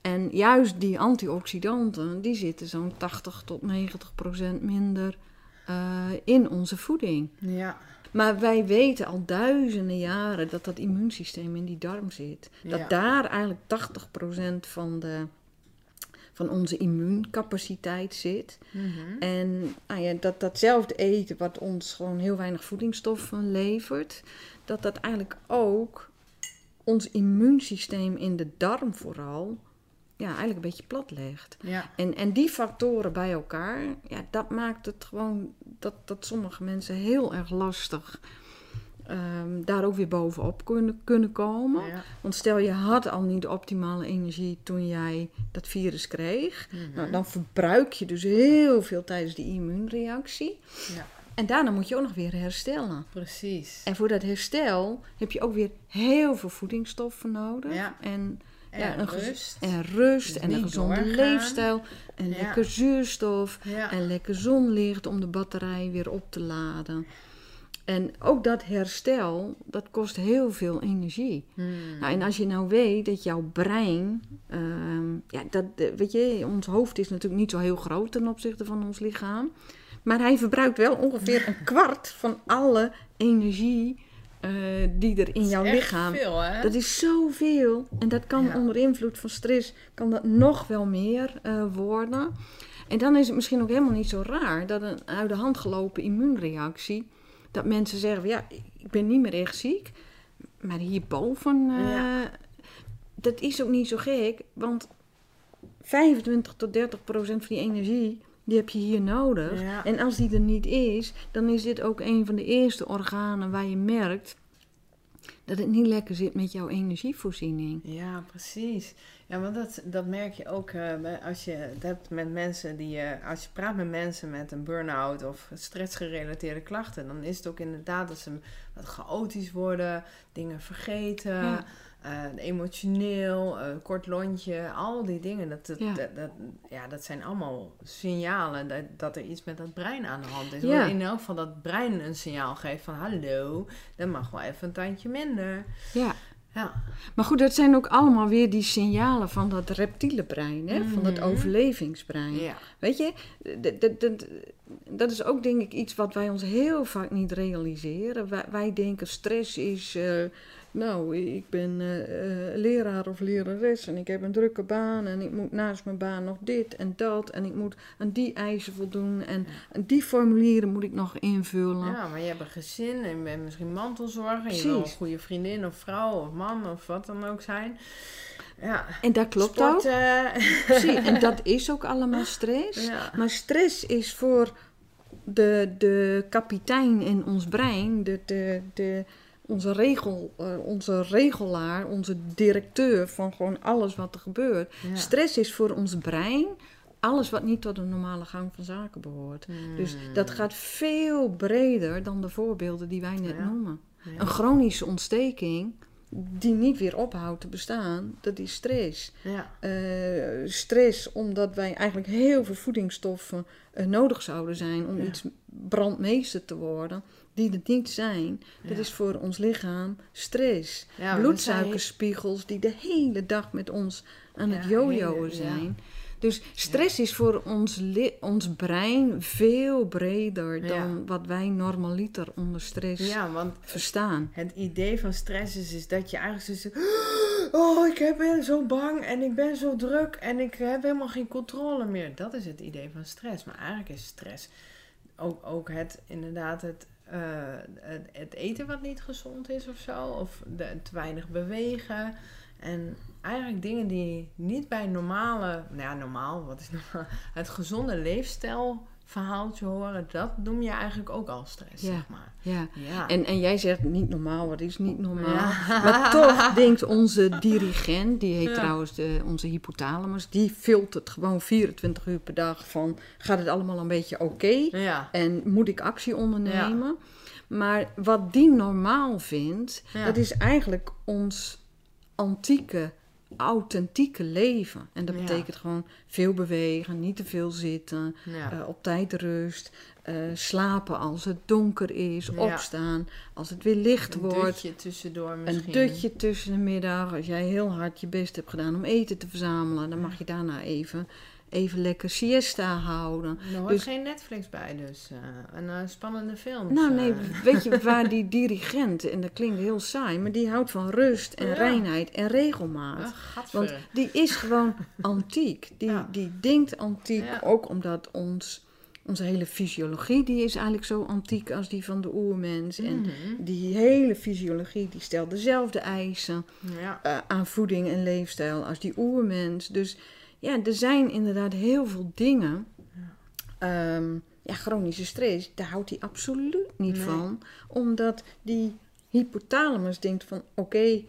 En juist die antioxidanten, die zitten zo'n 80 tot 90 procent minder eh, in onze voeding. Ja. Maar wij weten al duizenden jaren dat dat immuunsysteem in die darm zit. Dat Ja. daar eigenlijk 80% van, de, van onze immuuncapaciteit zit. Mhm. En nou ja, dat datzelfde eten wat ons gewoon heel weinig voedingsstoffen levert, dat dat eigenlijk ook ons immuunsysteem in de darm vooral, ja, eigenlijk een beetje plat legt. Ja. En, en die factoren bij elkaar, ja, dat maakt het gewoon dat, dat sommige mensen heel erg lastig ehm, daar ook weer bovenop kunnen, kunnen komen. Ja. Want stel je had al niet de optimale energie toen jij dat virus kreeg, Mhm. nou, dan verbruik je dus heel veel tijdens die immuunreactie. Ja. En daarna moet je ook nog weer herstellen. Precies. En voor dat herstel heb je ook weer heel veel voedingsstoffen nodig. Ja. En, En ja, een rust. en rust Dus en een gezonde doorgaan. leefstijl. En Ja. lekker zuurstof. Ja. En lekker zonlicht om de batterij weer op te laden. En ook dat herstel, dat kost heel veel energie. Hmm. Nou, en als je nou weet dat jouw brein, ehm, ja, dat, weet je, ons hoofd is natuurlijk niet zo heel groot ten opzichte van ons lichaam. Maar hij verbruikt wel ongeveer een kwart van alle energie eh, die er in jouw lichaam Veel, hè? dat is zoveel. En dat kan Ja. onder invloed van stress kan dat nog wel meer eh, worden. En dan is het misschien ook helemaal niet zo raar dat een uit de hand gelopen immuunreactie. Dat mensen zeggen: van, ja, ik ben niet meer echt ziek. Maar hierboven. Ja. Dat is ook niet zo gek. Want 25 tot 30 procent van die energie. Die heb je hier nodig. Ja. En als die er niet is, dan is dit ook een van de eerste organen waar je merkt dat het niet lekker zit met jouw energievoorziening. Ja, precies. Ja, want dat, dat merk je ook eh, als je het hebt met mensen die... eh, als je praat met mensen met een burn-out of stressgerelateerde klachten... dan is het ook inderdaad dat ze wat chaotisch worden, dingen vergeten... Ja. Eh, emotioneel, eh, kort lontje, al die dingen. Dat, dat, Ja. dat, dat- ja, dat zijn allemaal signalen dat, dat er iets met dat brein aan de hand is. Ja. In elk geval dat brein een signaal geeft van... hallo, dat mag wel even een tandje minder. Ja. Ja, Maar goed, dat zijn ook allemaal weer die signalen van dat reptiele brein, hè? van dat Mhm. overlevingsbrein. ja. Weet je, dat, dat, dat, dat is ook denk ik iets wat wij ons heel vaak niet realiseren. Wij, wij denken stress is, eh, nou, ik ben eh, eh, leraar of lerares en ik heb een drukke baan en ik moet naast mijn baan nog dit en dat en ik moet aan die eisen voldoen en, en die formulieren moet ik nog invullen. Ja, maar je hebt een gezin en je bent misschien mantelzorger. En je wil een goede vriendin of vrouw of man of wat dan ook zijn. Ja, En dat klopt ook. Precies, en dat is ook allemaal stress. Ja. Maar stress is voor de, de kapitein in ons brein, de, de, de, onze, regel, eh, onze regelaar, onze directeur van gewoon alles wat er gebeurt. Ja. Stress is voor ons brein alles wat niet tot een normale gang van zaken behoort. Dus Hmm. dat gaat veel breder dan de voorbeelden die wij net Ja. noemen. Ja. Een chronische ontsteking die niet weer ophoudt te bestaan, dat is stress. Ja. Eh, stress omdat wij eigenlijk heel veel voedingsstoffen eh, nodig zouden zijn om Ja. iets brandmeester te worden, die er niet zijn. Dat is voor ons lichaam stress. Bloedsuikerspiegels die de hele dag met ons aan het jojoen zijn. Dus stress is voor ons, ons brein veel breder Ja. dan wat wij normaliter onder stress Ja, want verstaan. het idee van stress is, is dat je eigenlijk zo zegt... Oh, ik heb- ben zo bang en ik ben zo druk en ik heb helemaal geen controle meer. Dat is het idee van stress. Maar eigenlijk is stress ook, ook het, inderdaad, het, eh, het, het eten wat niet gezond is of zo. Of de, te weinig bewegen. En eigenlijk dingen die niet bij normale, nou ja, normaal, wat is normaal? Het gezonde leefstijl verhaaltje horen, dat noem je eigenlijk ook al stress, Ja. zeg maar. Ja. Ja. En, en jij zegt niet normaal, wat is niet normaal? Ja. Maar toch denkt onze dirigent, die heet trouwens de, onze hypothalamus, die filtert gewoon 24 uur per dag van gaat het allemaal een beetje oké ja. en moet ik actie ondernemen? Maar wat die normaal vindt, dat is eigenlijk ons antieke, authentieke leven. En dat Ja. betekent gewoon veel bewegen, niet te veel zitten, Ja. eh, op tijd rust, eh, slapen als het donker is, Ja. opstaan als het weer licht een wordt. dutje tussendoor misschien. Een dutje tussen de middag. Als jij heel hard je best hebt gedaan om eten te verzamelen, dan mag je daarna even, even lekker siesta houden. Er hoort Dus- geen Netflix bij dus. eh een eh, spannende film. Nou nee, weet je waar die dirigent, en dat klinkt heel saai, maar die houdt van rust en Ja. reinheid en regelmaat. Want Want, die is gewoon antiek. Die, Ja. die denkt antiek, Ja. ook omdat ons, onze hele fysiologie, die is eigenlijk zo antiek als die van de oermens. En Mhm. die hele fysiologie, die stelt dezelfde eisen ja. eh, aan voeding en leefstijl als die oermens. Dus ja, er zijn inderdaad heel veel dingen. Ehm, ja, chronische stress, daar houdt hij absoluut niet Nee. van. Omdat die hypothalamus denkt van oké,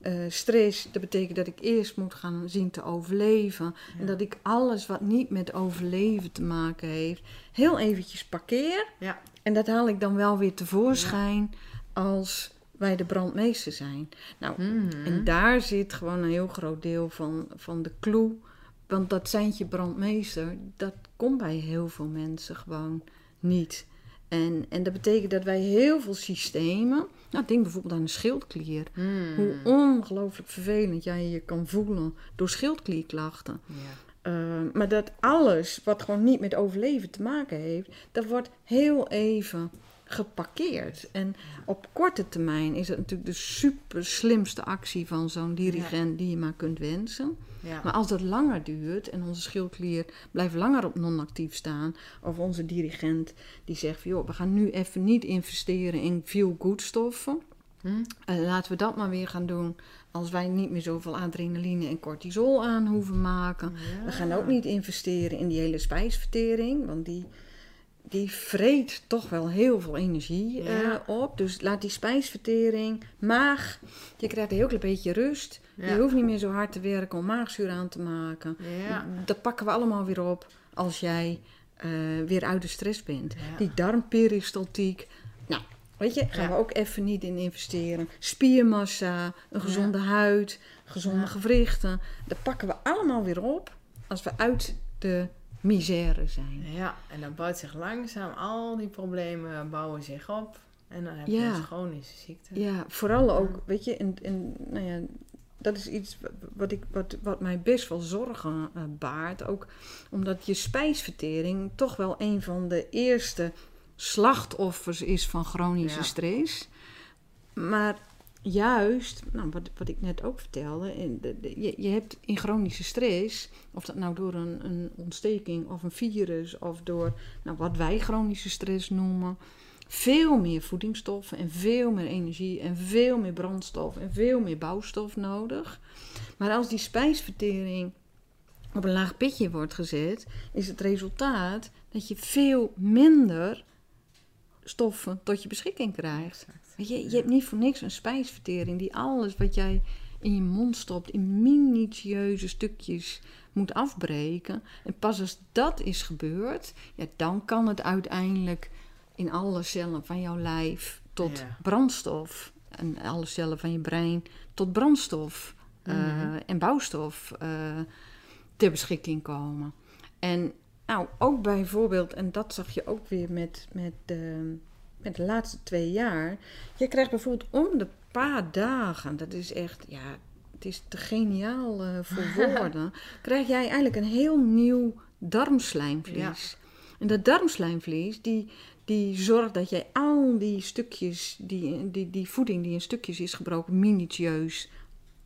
eh, stress, dat betekent dat ik eerst moet gaan zien te overleven. En dat ik alles wat niet met overleven te maken heeft, heel eventjes parkeer. Ja. En dat haal ik dan wel weer tevoorschijn als wij de brandmeester zijn. Nou, Mhm. en daar zit gewoon een heel groot deel van, van de clue. Want dat seintje brandmeester, dat komt bij heel veel mensen gewoon niet. En, en dat betekent dat wij heel veel systemen... Nou, denk bijvoorbeeld aan een schildklier. Mhm. Hoe ongelooflijk vervelend jij je kan voelen door schildklierklachten. Ja. Uh, maar dat alles wat gewoon niet met overleven te maken heeft, dat wordt heel even geparkeerd. En op korte termijn is het natuurlijk de super slimste actie van zo'n dirigent die je maar kunt wensen. Ja. Maar als dat langer duurt en onze schildklier blijft langer op non-actief staan, of onze dirigent die zegt van joh, we gaan nu even niet investeren in feel-good stoffen. Hm? Eh, laten we dat maar weer gaan doen als wij niet meer zoveel adrenaline en cortisol aan hoeven maken. We gaan ook niet investeren in die hele spijsvertering, want die, die vreet toch wel heel veel energie eh, op. Dus laat die spijsvertering, maag, je krijgt een heel klein beetje rust. Ja. Je hoeft niet meer zo hard te werken om maagzuur aan te maken. Ja. Dat pakken we allemaal weer op als jij eh, weer uit de stress bent. Die darmperistaltiek. Nou, weet je, gaan we ook even niet in investeren. Spiermassa, een gezonde huid, gezonde gewrichten. Dat pakken we allemaal weer op als we uit de misère zijn. Ja, en dan bouwt zich langzaam al die problemen bouwen zich op. En dan heb je Ja. een chronische ziekte. Ja, vooral ook, weet je, en, en nou ja, dat is iets wat, ik, wat, wat mij best wel zorgen eh, baart. Ook omdat je spijsvertering toch wel een van de eerste slachtoffers is van chronische Ja. stress. Maar juist, nou, wat, wat ik net ook vertelde, in de, je, je hebt in chronische stress, of dat nou door een, een ontsteking of een virus of door nou, wat wij chronische stress noemen, veel meer voedingsstoffen en veel meer energie en veel meer brandstof en veel meer bouwstof nodig. Maar als die spijsvertering op een laag pitje wordt gezet, is het resultaat dat je veel minder afvalstoffen tot je beschikking krijgt. Weet je, je hebt niet voor niks een spijsvertering die alles wat jij in je mond stopt in minutieuze stukjes moet afbreken. En pas als dat is gebeurd, ja, dan kan het uiteindelijk in alle cellen van jouw lijf tot Ja. brandstof. En alle cellen van je brein tot brandstof eh, Mhm. en bouwstof eh, ter beschikking komen. En nou, ook bijvoorbeeld, en dat zag je ook weer met, met, de, met de laatste twee jaar. Je krijgt bijvoorbeeld om de paar dagen, dat is echt, ja, het is te geniaal eh, voor woorden. krijg jij eigenlijk een heel nieuw darmslijmvlies. En dat darmslijmvlies, die, die zorgt dat jij al die stukjes, die, die, die voeding die in stukjes is gebroken, minutieus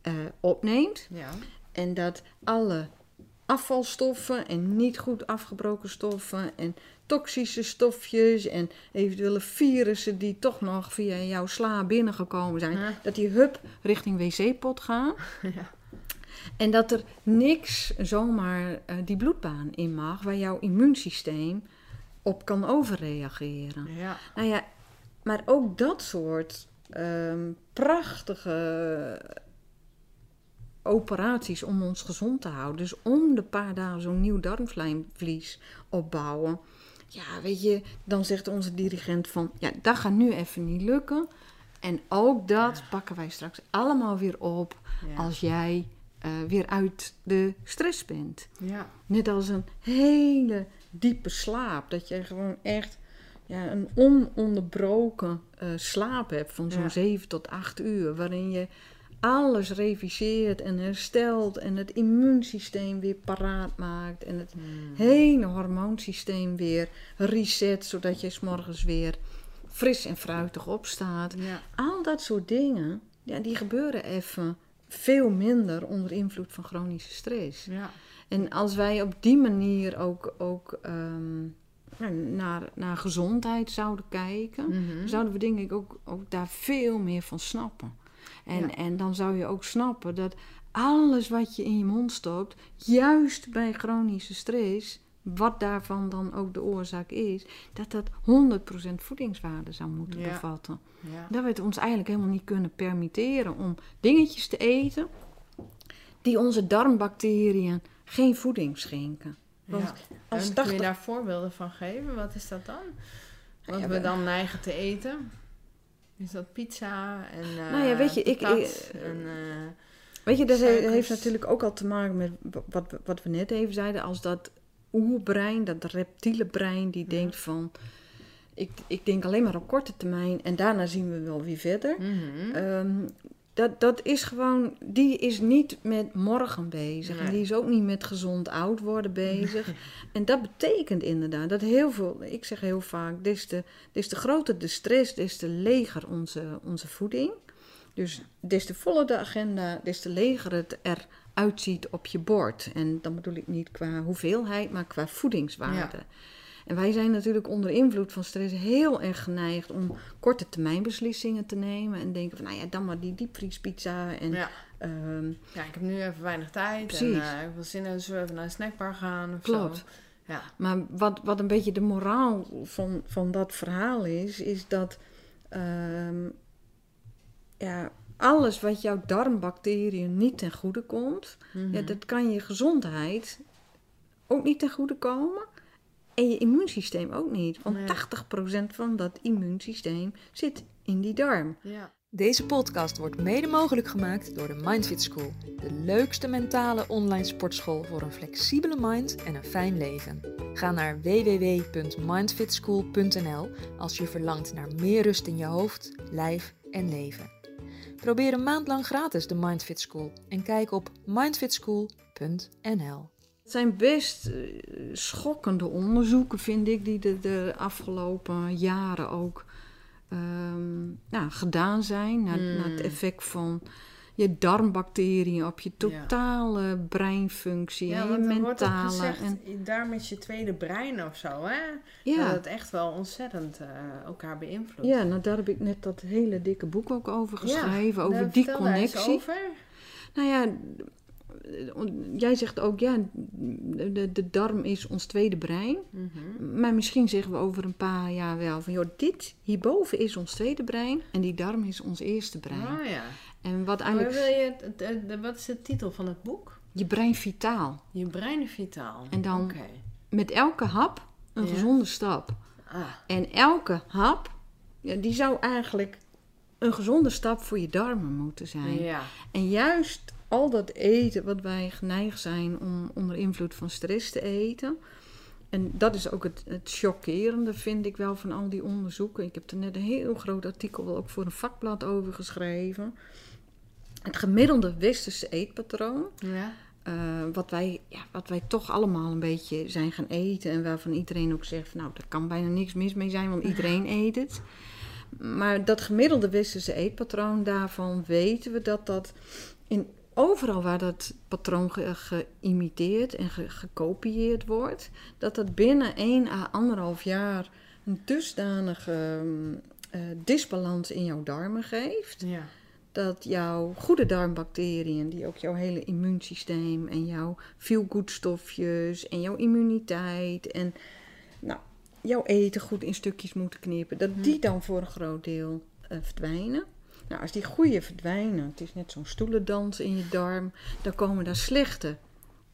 eh, opneemt. Ja. En dat alle afvalstoffen en niet goed afgebroken stoffen en toxische stofjes en eventuele virussen die toch nog via jouw sla binnengekomen zijn, dat die hup richting wc-pot gaan. Ja. En dat er niks zomaar eh, die bloedbaan in mag waar jouw immuunsysteem op kan overreageren. Ja. Nou ja, maar ook dat soort ehm, prachtige operaties om ons gezond te houden. Dus om de paar dagen zo'n nieuw darmslijmvlies opbouwen. Ja, weet je, dan zegt onze dirigent van, ja, dat gaat nu even niet lukken. En ook dat pakken wij straks allemaal weer op Ja. als jij eh, weer uit de stress bent. ja. Net als een hele diepe slaap. Dat je gewoon echt ja, een ononderbroken eh, slaap hebt van zo'n Ja. 7 tot 8 uur. Waarin je alles reviseert en herstelt en het immuunsysteem weer paraat maakt. En het Hmm. hele hormoonsysteem weer reset, zodat je 's morgens weer fris en fruitig opstaat. Ja. Al dat soort dingen, ja, die gebeuren even veel minder onder invloed van chronische stress. Ja. En als wij op die manier ook, ook ehm, naar, naar gezondheid zouden kijken, Mhm. zouden we denk ik ook, ook daar veel meer van snappen. En, Ja. en dan zou je ook snappen dat alles wat je in je mond stopt, juist bij chronische stress, wat daarvan dan ook de oorzaak is, dat dat 100% voedingswaarde zou moeten Ja. bevatten. Ja. Dat we het ons eigenlijk helemaal niet kunnen permitteren om dingetjes te eten die onze darmbacteriën geen voeding schenken. Want als En kun 80 je daar voorbeelden van geven? Wat is dat dan? Wat we- dan neigen te eten? Is dat pizza en eh Nou ja, weet je, ik- ik- en, eh, Weet je, dat Suikers. heeft natuurlijk ook al te maken met wa- wat, we- wat we net even zeiden. Als dat oerbrein, dat reptiele brein, die Ja. denkt van... Ik, ik denk alleen maar op korte termijn en daarna zien we wel weer verder. mhm. Ehm, dat, dat is gewoon, die is niet met morgen bezig. En die is ook niet met gezond oud worden bezig. En dat betekent inderdaad dat heel veel, ik zeg heel vaak, des te, des te groter de stress, des te leger onze, onze voeding. Dus des te voller de agenda, des te leger het eruit ziet op je bord. En dan bedoel ik niet qua hoeveelheid, maar qua voedingswaarde. En wij zijn natuurlijk onder invloed van stress heel erg geneigd om korte termijn beslissingen te nemen. En denken van, nou ja, dan maar die diepvriespizza. En, ja. ehm, ja, ik heb nu even weinig tijd. Precies. En eh, ik wil zin in, zullen we even naar een snackbar gaan of Klopt. zo. Ja. maar wat, wat een beetje de moraal van, van dat verhaal is, is dat ehm, ja, alles wat jouw darmbacteriën niet ten goede komt, Mhm. ja, dat kan je gezondheid ook niet ten goede komen. En je immuunsysteem ook niet. Want Nee. 80% van dat immuunsysteem zit in die darm. ja. Deze podcast wordt mede mogelijk gemaakt door de Mindfit School, de leukste mentale online sportschool voor een flexibele mind en een fijn leven. Ga naar www.mindfitschool.nl als je verlangt naar meer rust in je hoofd, lijf en leven. Probeer een maand lang gratis de Mindfit School en kijk op mindfitschool.nl. Het zijn best eh, schokkende onderzoeken, vind ik, die de, de afgelopen jaren ook nou, gedaan zijn. Naar, Hmm. naar het effect van je darmbacteriën op je totale breinfunctie Ja, en je mentale. gezegd, en, met je tweede brein of zo, hè? ja, Dat het echt wel ontzettend eh, elkaar beïnvloedt. ja, nou daar heb ik net dat hele dikke boek ook over geschreven, Ja, over daar die connectie. over. Nou ja, jij zegt ook, ja, de, de darm is ons tweede brein. Mhm. Maar misschien zeggen we over een paar jaar wel van, joh, dit hierboven is ons tweede brein en die darm is ons eerste brein. Ah ja. En wat Maar eigenlijk, wil je, wat is de titel van het boek? je brein vitaal. Je brein vitaal. En dan-. Met elke hap een Ja. gezonde stap. Ah, En elke hap, ja, die zou eigenlijk een gezonde stap voor je darmen moeten zijn. ja. En juist al dat eten wat wij geneigd zijn om onder invloed van stress te eten. En dat is ook het, het chockerende, vind ik wel, van al die onderzoeken. Ik heb er net een heel groot artikel ook voor een vakblad over geschreven. Het gemiddelde westerse eetpatroon, Ja. eh, wat, wij, ja, wat wij toch allemaal een beetje zijn gaan eten. En waarvan iedereen ook zegt, nou, daar kan bijna niks mis mee zijn, want iedereen eet het. Maar dat gemiddelde westerse eetpatroon, daarvan weten we dat dat in overal waar dat patroon ge- geïmiteerd en ge- gekopieerd wordt, dat dat binnen 1 à anderhalf jaar een dusdanige mm, eh, disbalans in jouw darmen geeft Ja. dat jouw goede darmbacteriën, die ook jouw hele immuunsysteem en jouw feel-good stofjes en jouw immuniteit en nou, jouw eten goed in stukjes moeten knippen, dat die dan voor een groot deel eh, verdwijnen. Nou, als die goede verdwijnen, het is net zo'n stoelendans in je darm, dan komen daar slechte,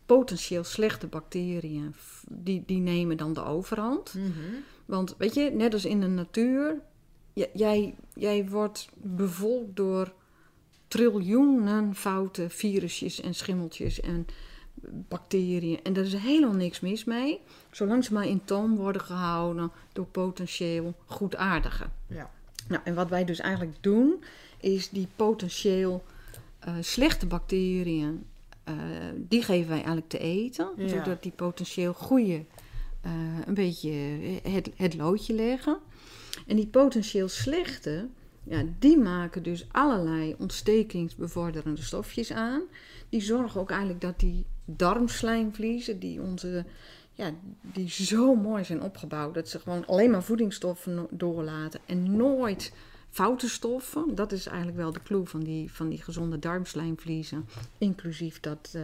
potentieel slechte bacteriën, die, die nemen dan de overhand. Mhm. Want weet je, net als in de natuur, jij, jij wordt bevolkt door triljoenen foute virusjes en schimmeltjes en bacteriën. En daar is helemaal niks mis mee, zolang ze maar in toom worden gehouden door potentieel goedaardigen. Ja. Nou, en wat wij dus eigenlijk doen, is die potentieel eh, slechte bacteriën, eh, die geven wij eigenlijk te eten. Ja. Zodat die potentieel goede eh, een beetje het, het loodje leggen. En die potentieel slechte, ja, die maken dus allerlei ontstekingsbevorderende stofjes aan. Die zorgen ook eigenlijk dat die darmslijmvliezen, die onze die zo mooi zijn opgebouwd. Dat ze gewoon alleen maar voedingsstoffen doorlaten en nooit foute stoffen. Dat is eigenlijk wel de clue van die, van die gezonde darmslijmvliezen. Inclusief dat eh,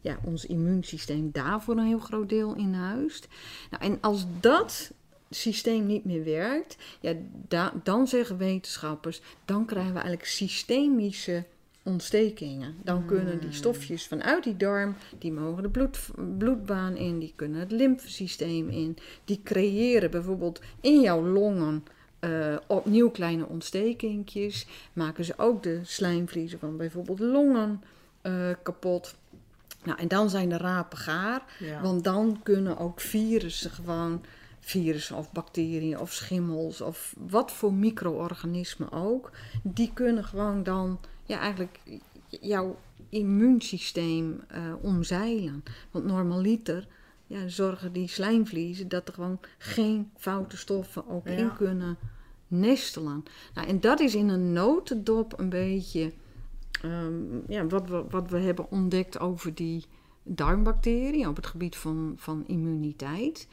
ja, ons immuunsysteem daarvoor een heel groot deel in huist. Nou, en als dat systeem niet meer werkt, ja, da- dan zeggen wetenschappers, dan krijgen we eigenlijk systemische ontstekingen. Dan kunnen die stofjes vanuit die darm, die mogen de bloed, bloedbaan in, die kunnen het lymfesysteem in. Die creëren bijvoorbeeld in jouw longen eh, opnieuw kleine ontstekingjes. Maken ze ook de slijmvliezen van bijvoorbeeld longen eh, kapot. Nou, en dan zijn de rapen gaar. Ja. Want dan kunnen ook virussen gewoon, virussen of bacteriën of schimmels of wat voor micro-organismen ook, die kunnen gewoon dan ja, eigenlijk jouw immuunsysteem eh, omzeilen. Want normaliter ja, zorgen die slijmvliezen dat er gewoon geen foute stoffen ook Ja. in kunnen nestelen. Nou, en dat is in een notendop een beetje ehm, ja, wat, we, wat we hebben ontdekt over die darmbacteriën op het gebied van, van immuniteit.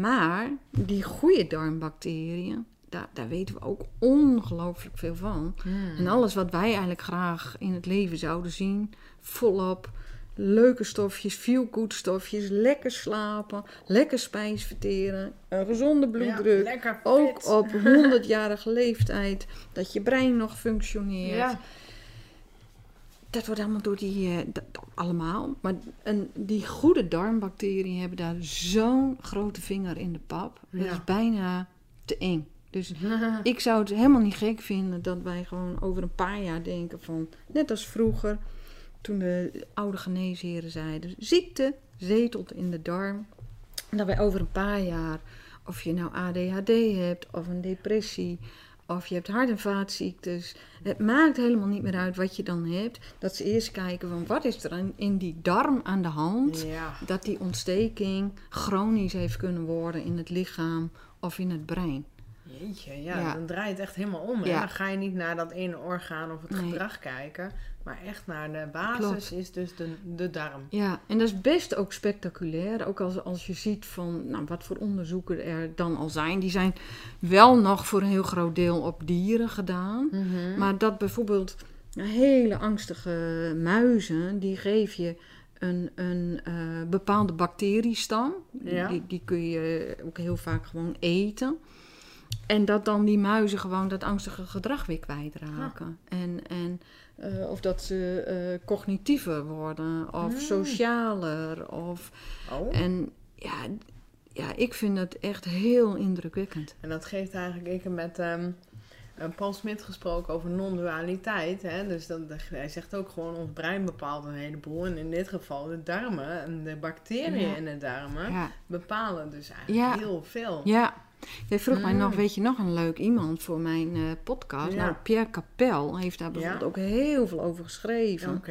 Maar die goede darmbacteriën, daar, daar weten we ook ongelooflijk veel van. Hmm. En alles wat wij eigenlijk graag in het leven zouden zien, volop leuke stofjes, feel good stofjes, lekker slapen, lekker spijs verteren, een gezonde bloeddruk. Ja, ook op 100-jarige leeftijd, dat je brein nog functioneert. Ja. Dat wordt allemaal door die, eh, dat- allemaal. Maar en die goede darmbacteriën hebben daar zo'n grote vinger in de pap. Dat Ja. is bijna te eng. Dus ik zou het helemaal niet gek vinden dat wij gewoon over een paar jaar denken van... Net als vroeger, toen de oude geneesheren zeiden... Ziekte zetelt in de darm. En dat wij over een paar jaar, of je nou ADHD hebt of een depressie... Of je hebt hart- en vaatziektes. Het maakt helemaal niet meer uit wat je dan hebt. Dat ze eerst kijken van wat is er in- in die darm aan de hand Ja. dat die ontsteking chronisch heeft kunnen worden in het lichaam of in het brein. Jeetje, ja, Ja. dan draait het echt helemaal om. Ja. Dan ga je niet naar dat ene orgaan of het Nee. gedrag kijken, maar echt naar de basis Klopt. is dus de, de darm. Ja, en dat is best ook spectaculair. Ook als, als je ziet van nou, wat voor onderzoeken er dan al zijn. Die zijn wel nog voor een heel groot deel op dieren gedaan. Mhm. Maar dat bijvoorbeeld hele angstige muizen, die geef je een, een eh, bepaalde bacteriestam. Ja. Die, die kun je ook heel vaak gewoon eten. En dat dan die muizen gewoon dat angstige gedrag weer kwijtraken. En, en eh, of dat ze eh, cognitiever worden, of Hmm. socialer. Of, Oh. en ja, ja, ik vind het echt heel indrukwekkend. En dat geeft eigenlijk, ik heb met ehm, eh, Paul Smit gesproken over non-dualiteit. Hè? Dus dat, hij zegt ook gewoon, ons brein bepaalt een heleboel. En in dit geval de darmen en de bacteriën Ja. in de darmen Ja. bepalen dus eigenlijk heel veel. Ja, jij vroeg mij Mm. nog, weet je nog een leuk iemand voor mijn eh, podcast? Ja. Nou, Pierre Capel heeft daar bijvoorbeeld Ja. ook heel veel over geschreven.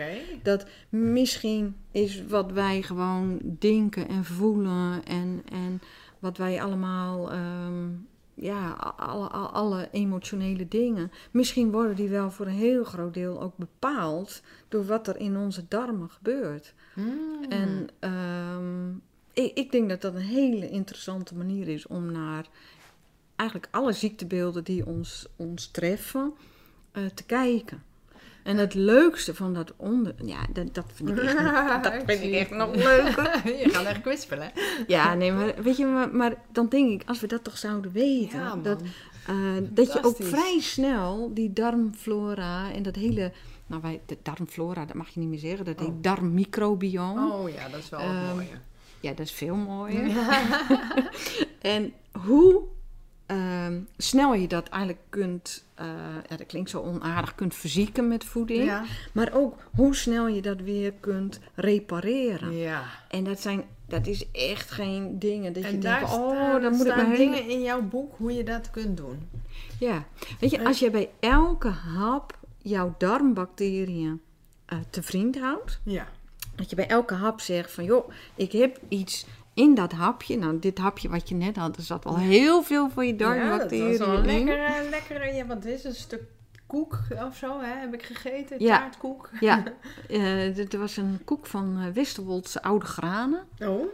Dat misschien is wat wij gewoon denken en voelen en, en wat wij allemaal, ehm, ja, alle, alle, alle emotionele dingen, misschien worden die wel voor een heel groot deel ook bepaald door wat er in onze darmen gebeurt. Mm. En ehm, ik, ik denk dat dat een hele interessante manier is om naar eigenlijk alle ziektebeelden die ons, ons treffen eh, te kijken. En het leukste van dat onder... Ja, dat, dat vind ik echt, nog- dat vind ik echt nog leuker. Je gaat echt kwispelen. Ja, nee, maar weet je, maar, maar dan denk ik, als we dat toch zouden weten, Ja, dat, eh, dat je ook vrij snel die darmflora en dat hele, nou wij, de darmflora, dat mag je niet meer zeggen, dat heet Oh. darmmicrobiome. Oh ja, dat is wel Ehm, het mooie. Ja, dat is veel mooier. en hoe ehm, snel je dat eigenlijk kunt, eh, ja, dat klinkt zo onaardig, kunt verzieken met voeding. Ja. Maar ook hoe snel je dat weer kunt repareren. ja. En dat, zijn, dat is echt geen dingen dat je En daar denkt, oh, dan moet ik maar dingen in jouw boek hoe je dat kunt doen. Ja, weet je, als je bij elke hap jouw darmbacteriën eh, te vriend houdt, Ja. Dat je bij elke hap zegt van, joh, ik heb iets in dat hapje. Nou, dit hapje wat je net had, er zat al heel veel van je Ja, dat darmbacteriën was wel in. lekker, eh, lekker. Ja, wat is? Een stuk koek of zo, hè? Heb ik gegeten? Ja. Taartkoek. Ja, eh, dit was een koek van eh Westerwoldse oude granen. Oh,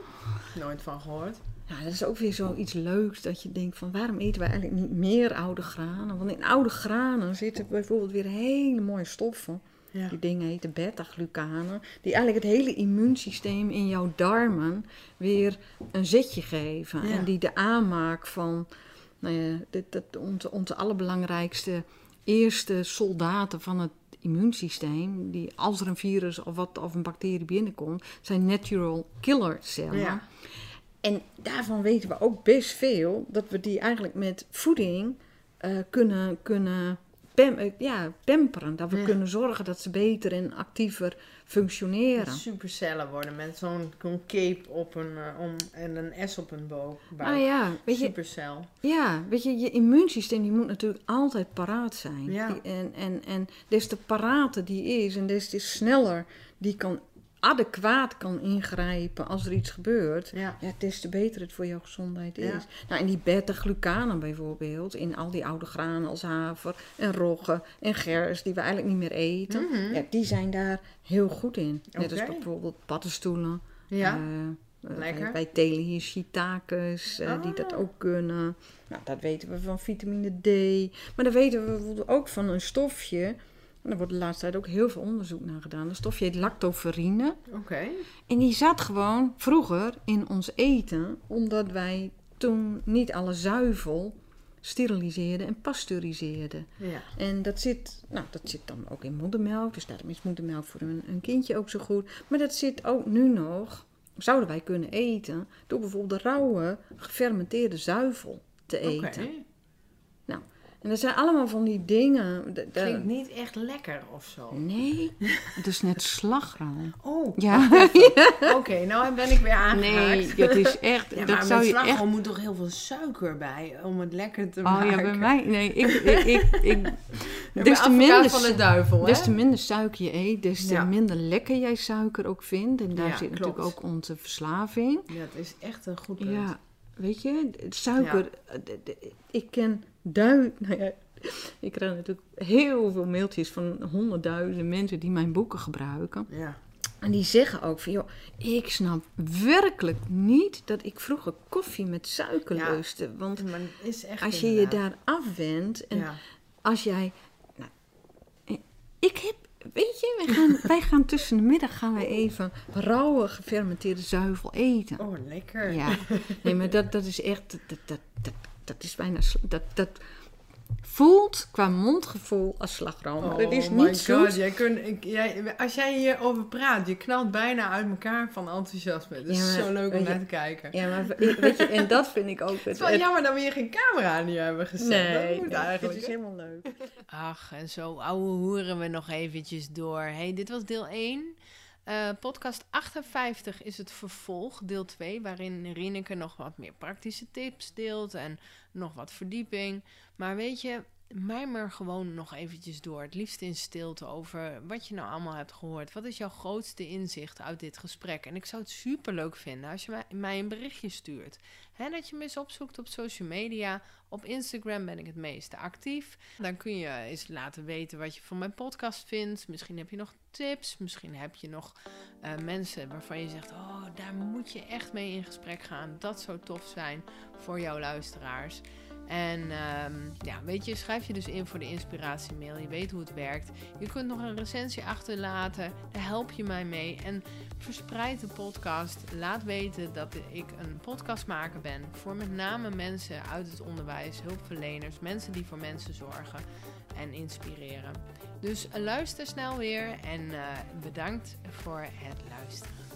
nooit van gehoord. Nou, dat is ook weer zoiets leuks dat je denkt van waarom eten we eigenlijk niet meer oude granen? Want in oude granen zitten bijvoorbeeld weer hele mooie stoffen. Ja. Die dingen heten beta-glucanen. Die eigenlijk het hele immuunsysteem in jouw darmen weer een zetje geven. Ja. En die de aanmaak van nou ja, dit, dat, onze, onze allerbelangrijkste eerste soldaten van het immuunsysteem. Die als er een virus of wat of een bacterie binnenkomt, zijn natural killer cellen. Ja. En daarvan weten we ook best veel dat we die eigenlijk met voeding eh, kunnen, kunnen eh, ja, pamperen. Dat we Ja. kunnen zorgen dat ze beter en actiever functioneren. Supercellen worden met zo'n cape op een, eh, om, en een S op een bo- buik. Nou ja, weet je, Supercel. ja, weet je, je immuunsysteem die moet natuurlijk altijd paraat zijn. Ja. En, en, en des te parater die is en des te sneller die kan adequaat kan ingrijpen als er iets gebeurt. Ja. Ja, des te beter het voor jouw gezondheid is. Ja. Nou, en die beta-glucanen bijvoorbeeld, in al die oude granen als haver en rogge en gers, die we eigenlijk niet meer eten, Mhm. ja, die zijn daar heel goed in. Net als Oké. bijvoorbeeld paddenstoelen. Ja. Eh, Lekker. Wij, telen hier shiitakes, eh, die dat Ah. ook kunnen. Nou, dat weten we van vitamine D. Maar dat weten we ook van een stofje. En daar wordt de laatste tijd ook heel veel onderzoek naar gedaan. Een stofje heet lactoferrine. Oké. En die zat gewoon vroeger in ons eten, omdat wij toen niet alle zuivel steriliseerden en pasteuriseerden. Ja. En dat zit, nou, dat zit dan ook in moedermelk. Dus daarom is moedermelk voor een, een kindje ook zo goed. Maar dat zit ook nu nog, zouden wij kunnen eten, door bijvoorbeeld de rauwe gefermenteerde zuivel te eten. En dat zijn allemaal van die dingen. d- d- Klinkt niet echt lekker of zo. Nee, het is net slagroom. Oh, Ja, oké. nou ben ik weer aangeraakt. nee, dat is echt, Ja, dat maar zou je echt slagroom moet toch heel veel suiker bij om het lekker te Oh maken. ja, bij mij. Nee, ik. ik, ik, ik Ja, des, te minder, van de duivel, des te minder suiker je eet, des te Ja. minder lekker jij suiker ook vindt. En daar zit natuurlijk ook onze verslaving. Ja, het is echt een goed punt. Ja, weet je, suiker. eh, Ik ken Nou ja, ik krijg natuurlijk heel veel mailtjes van honderdduizenden mensen die mijn boeken gebruiken. Ja. En die zeggen ook van, joh, ik snap werkelijk niet dat ik vroeger koffie met suiker Ja. lustte. Want is echt als je je daar afwendt en Ja. als jij. Nou, Ik heb, weet je, wij gaan, wij gaan tussen de middag gaan wij even rauwe gefermenteerde zuivel eten. Oh, lekker. Ja, nee, maar dat, dat is echt, dat, dat, dat, dat is bijna, dat, dat voelt qua mondgevoel als slagroom. Oh het is my niet god, jij kunt, ik, jij, als jij hierover praat, je knalt bijna uit elkaar van enthousiasme. Het is Ja, maar zo leuk om naar te kijken. Ja, maar weet je, en dat vind ik ook Het het, is wel het- jammer dat we hier geen camera aan hebben gezet. Nee, dat moet nee, eigenlijk. het is helemaal leuk. Ach, en zo ouwe hoeren we nog eventjes door. hey, dit was deel 1. Eh, podcast 58 is het vervolg, deel 2, waarin Rieneke nog wat meer praktische tips deelt en nog wat verdieping. Maar weet je, mijmer gewoon nog eventjes door. Het liefst in stilte over wat je nou allemaal hebt gehoord. Wat is jouw grootste inzicht uit dit gesprek? En ik zou het super leuk vinden als je mij, een berichtje stuurt. Dat je me eens opzoekt op social media. Op Instagram ben ik het meeste actief. Dan kun je eens laten weten wat je van mijn podcast vindt. Misschien heb je nog tips. Misschien heb je nog eh, mensen waarvan je zegt: Oh, daar moet je echt mee in gesprek gaan. Dat zou tof zijn voor jouw luisteraars. En ehm, ja, weet je, schrijf je dus in voor de inspiratiemail. Je weet hoe het werkt. Je kunt nog een recensie achterlaten. Daar help je mij mee. En verspreid de podcast. Laat weten dat ik een podcastmaker ben. Voor met name mensen uit het onderwijs, hulpverleners, mensen die voor mensen zorgen en inspireren. Dus luister snel weer en eh, bedankt voor het luisteren.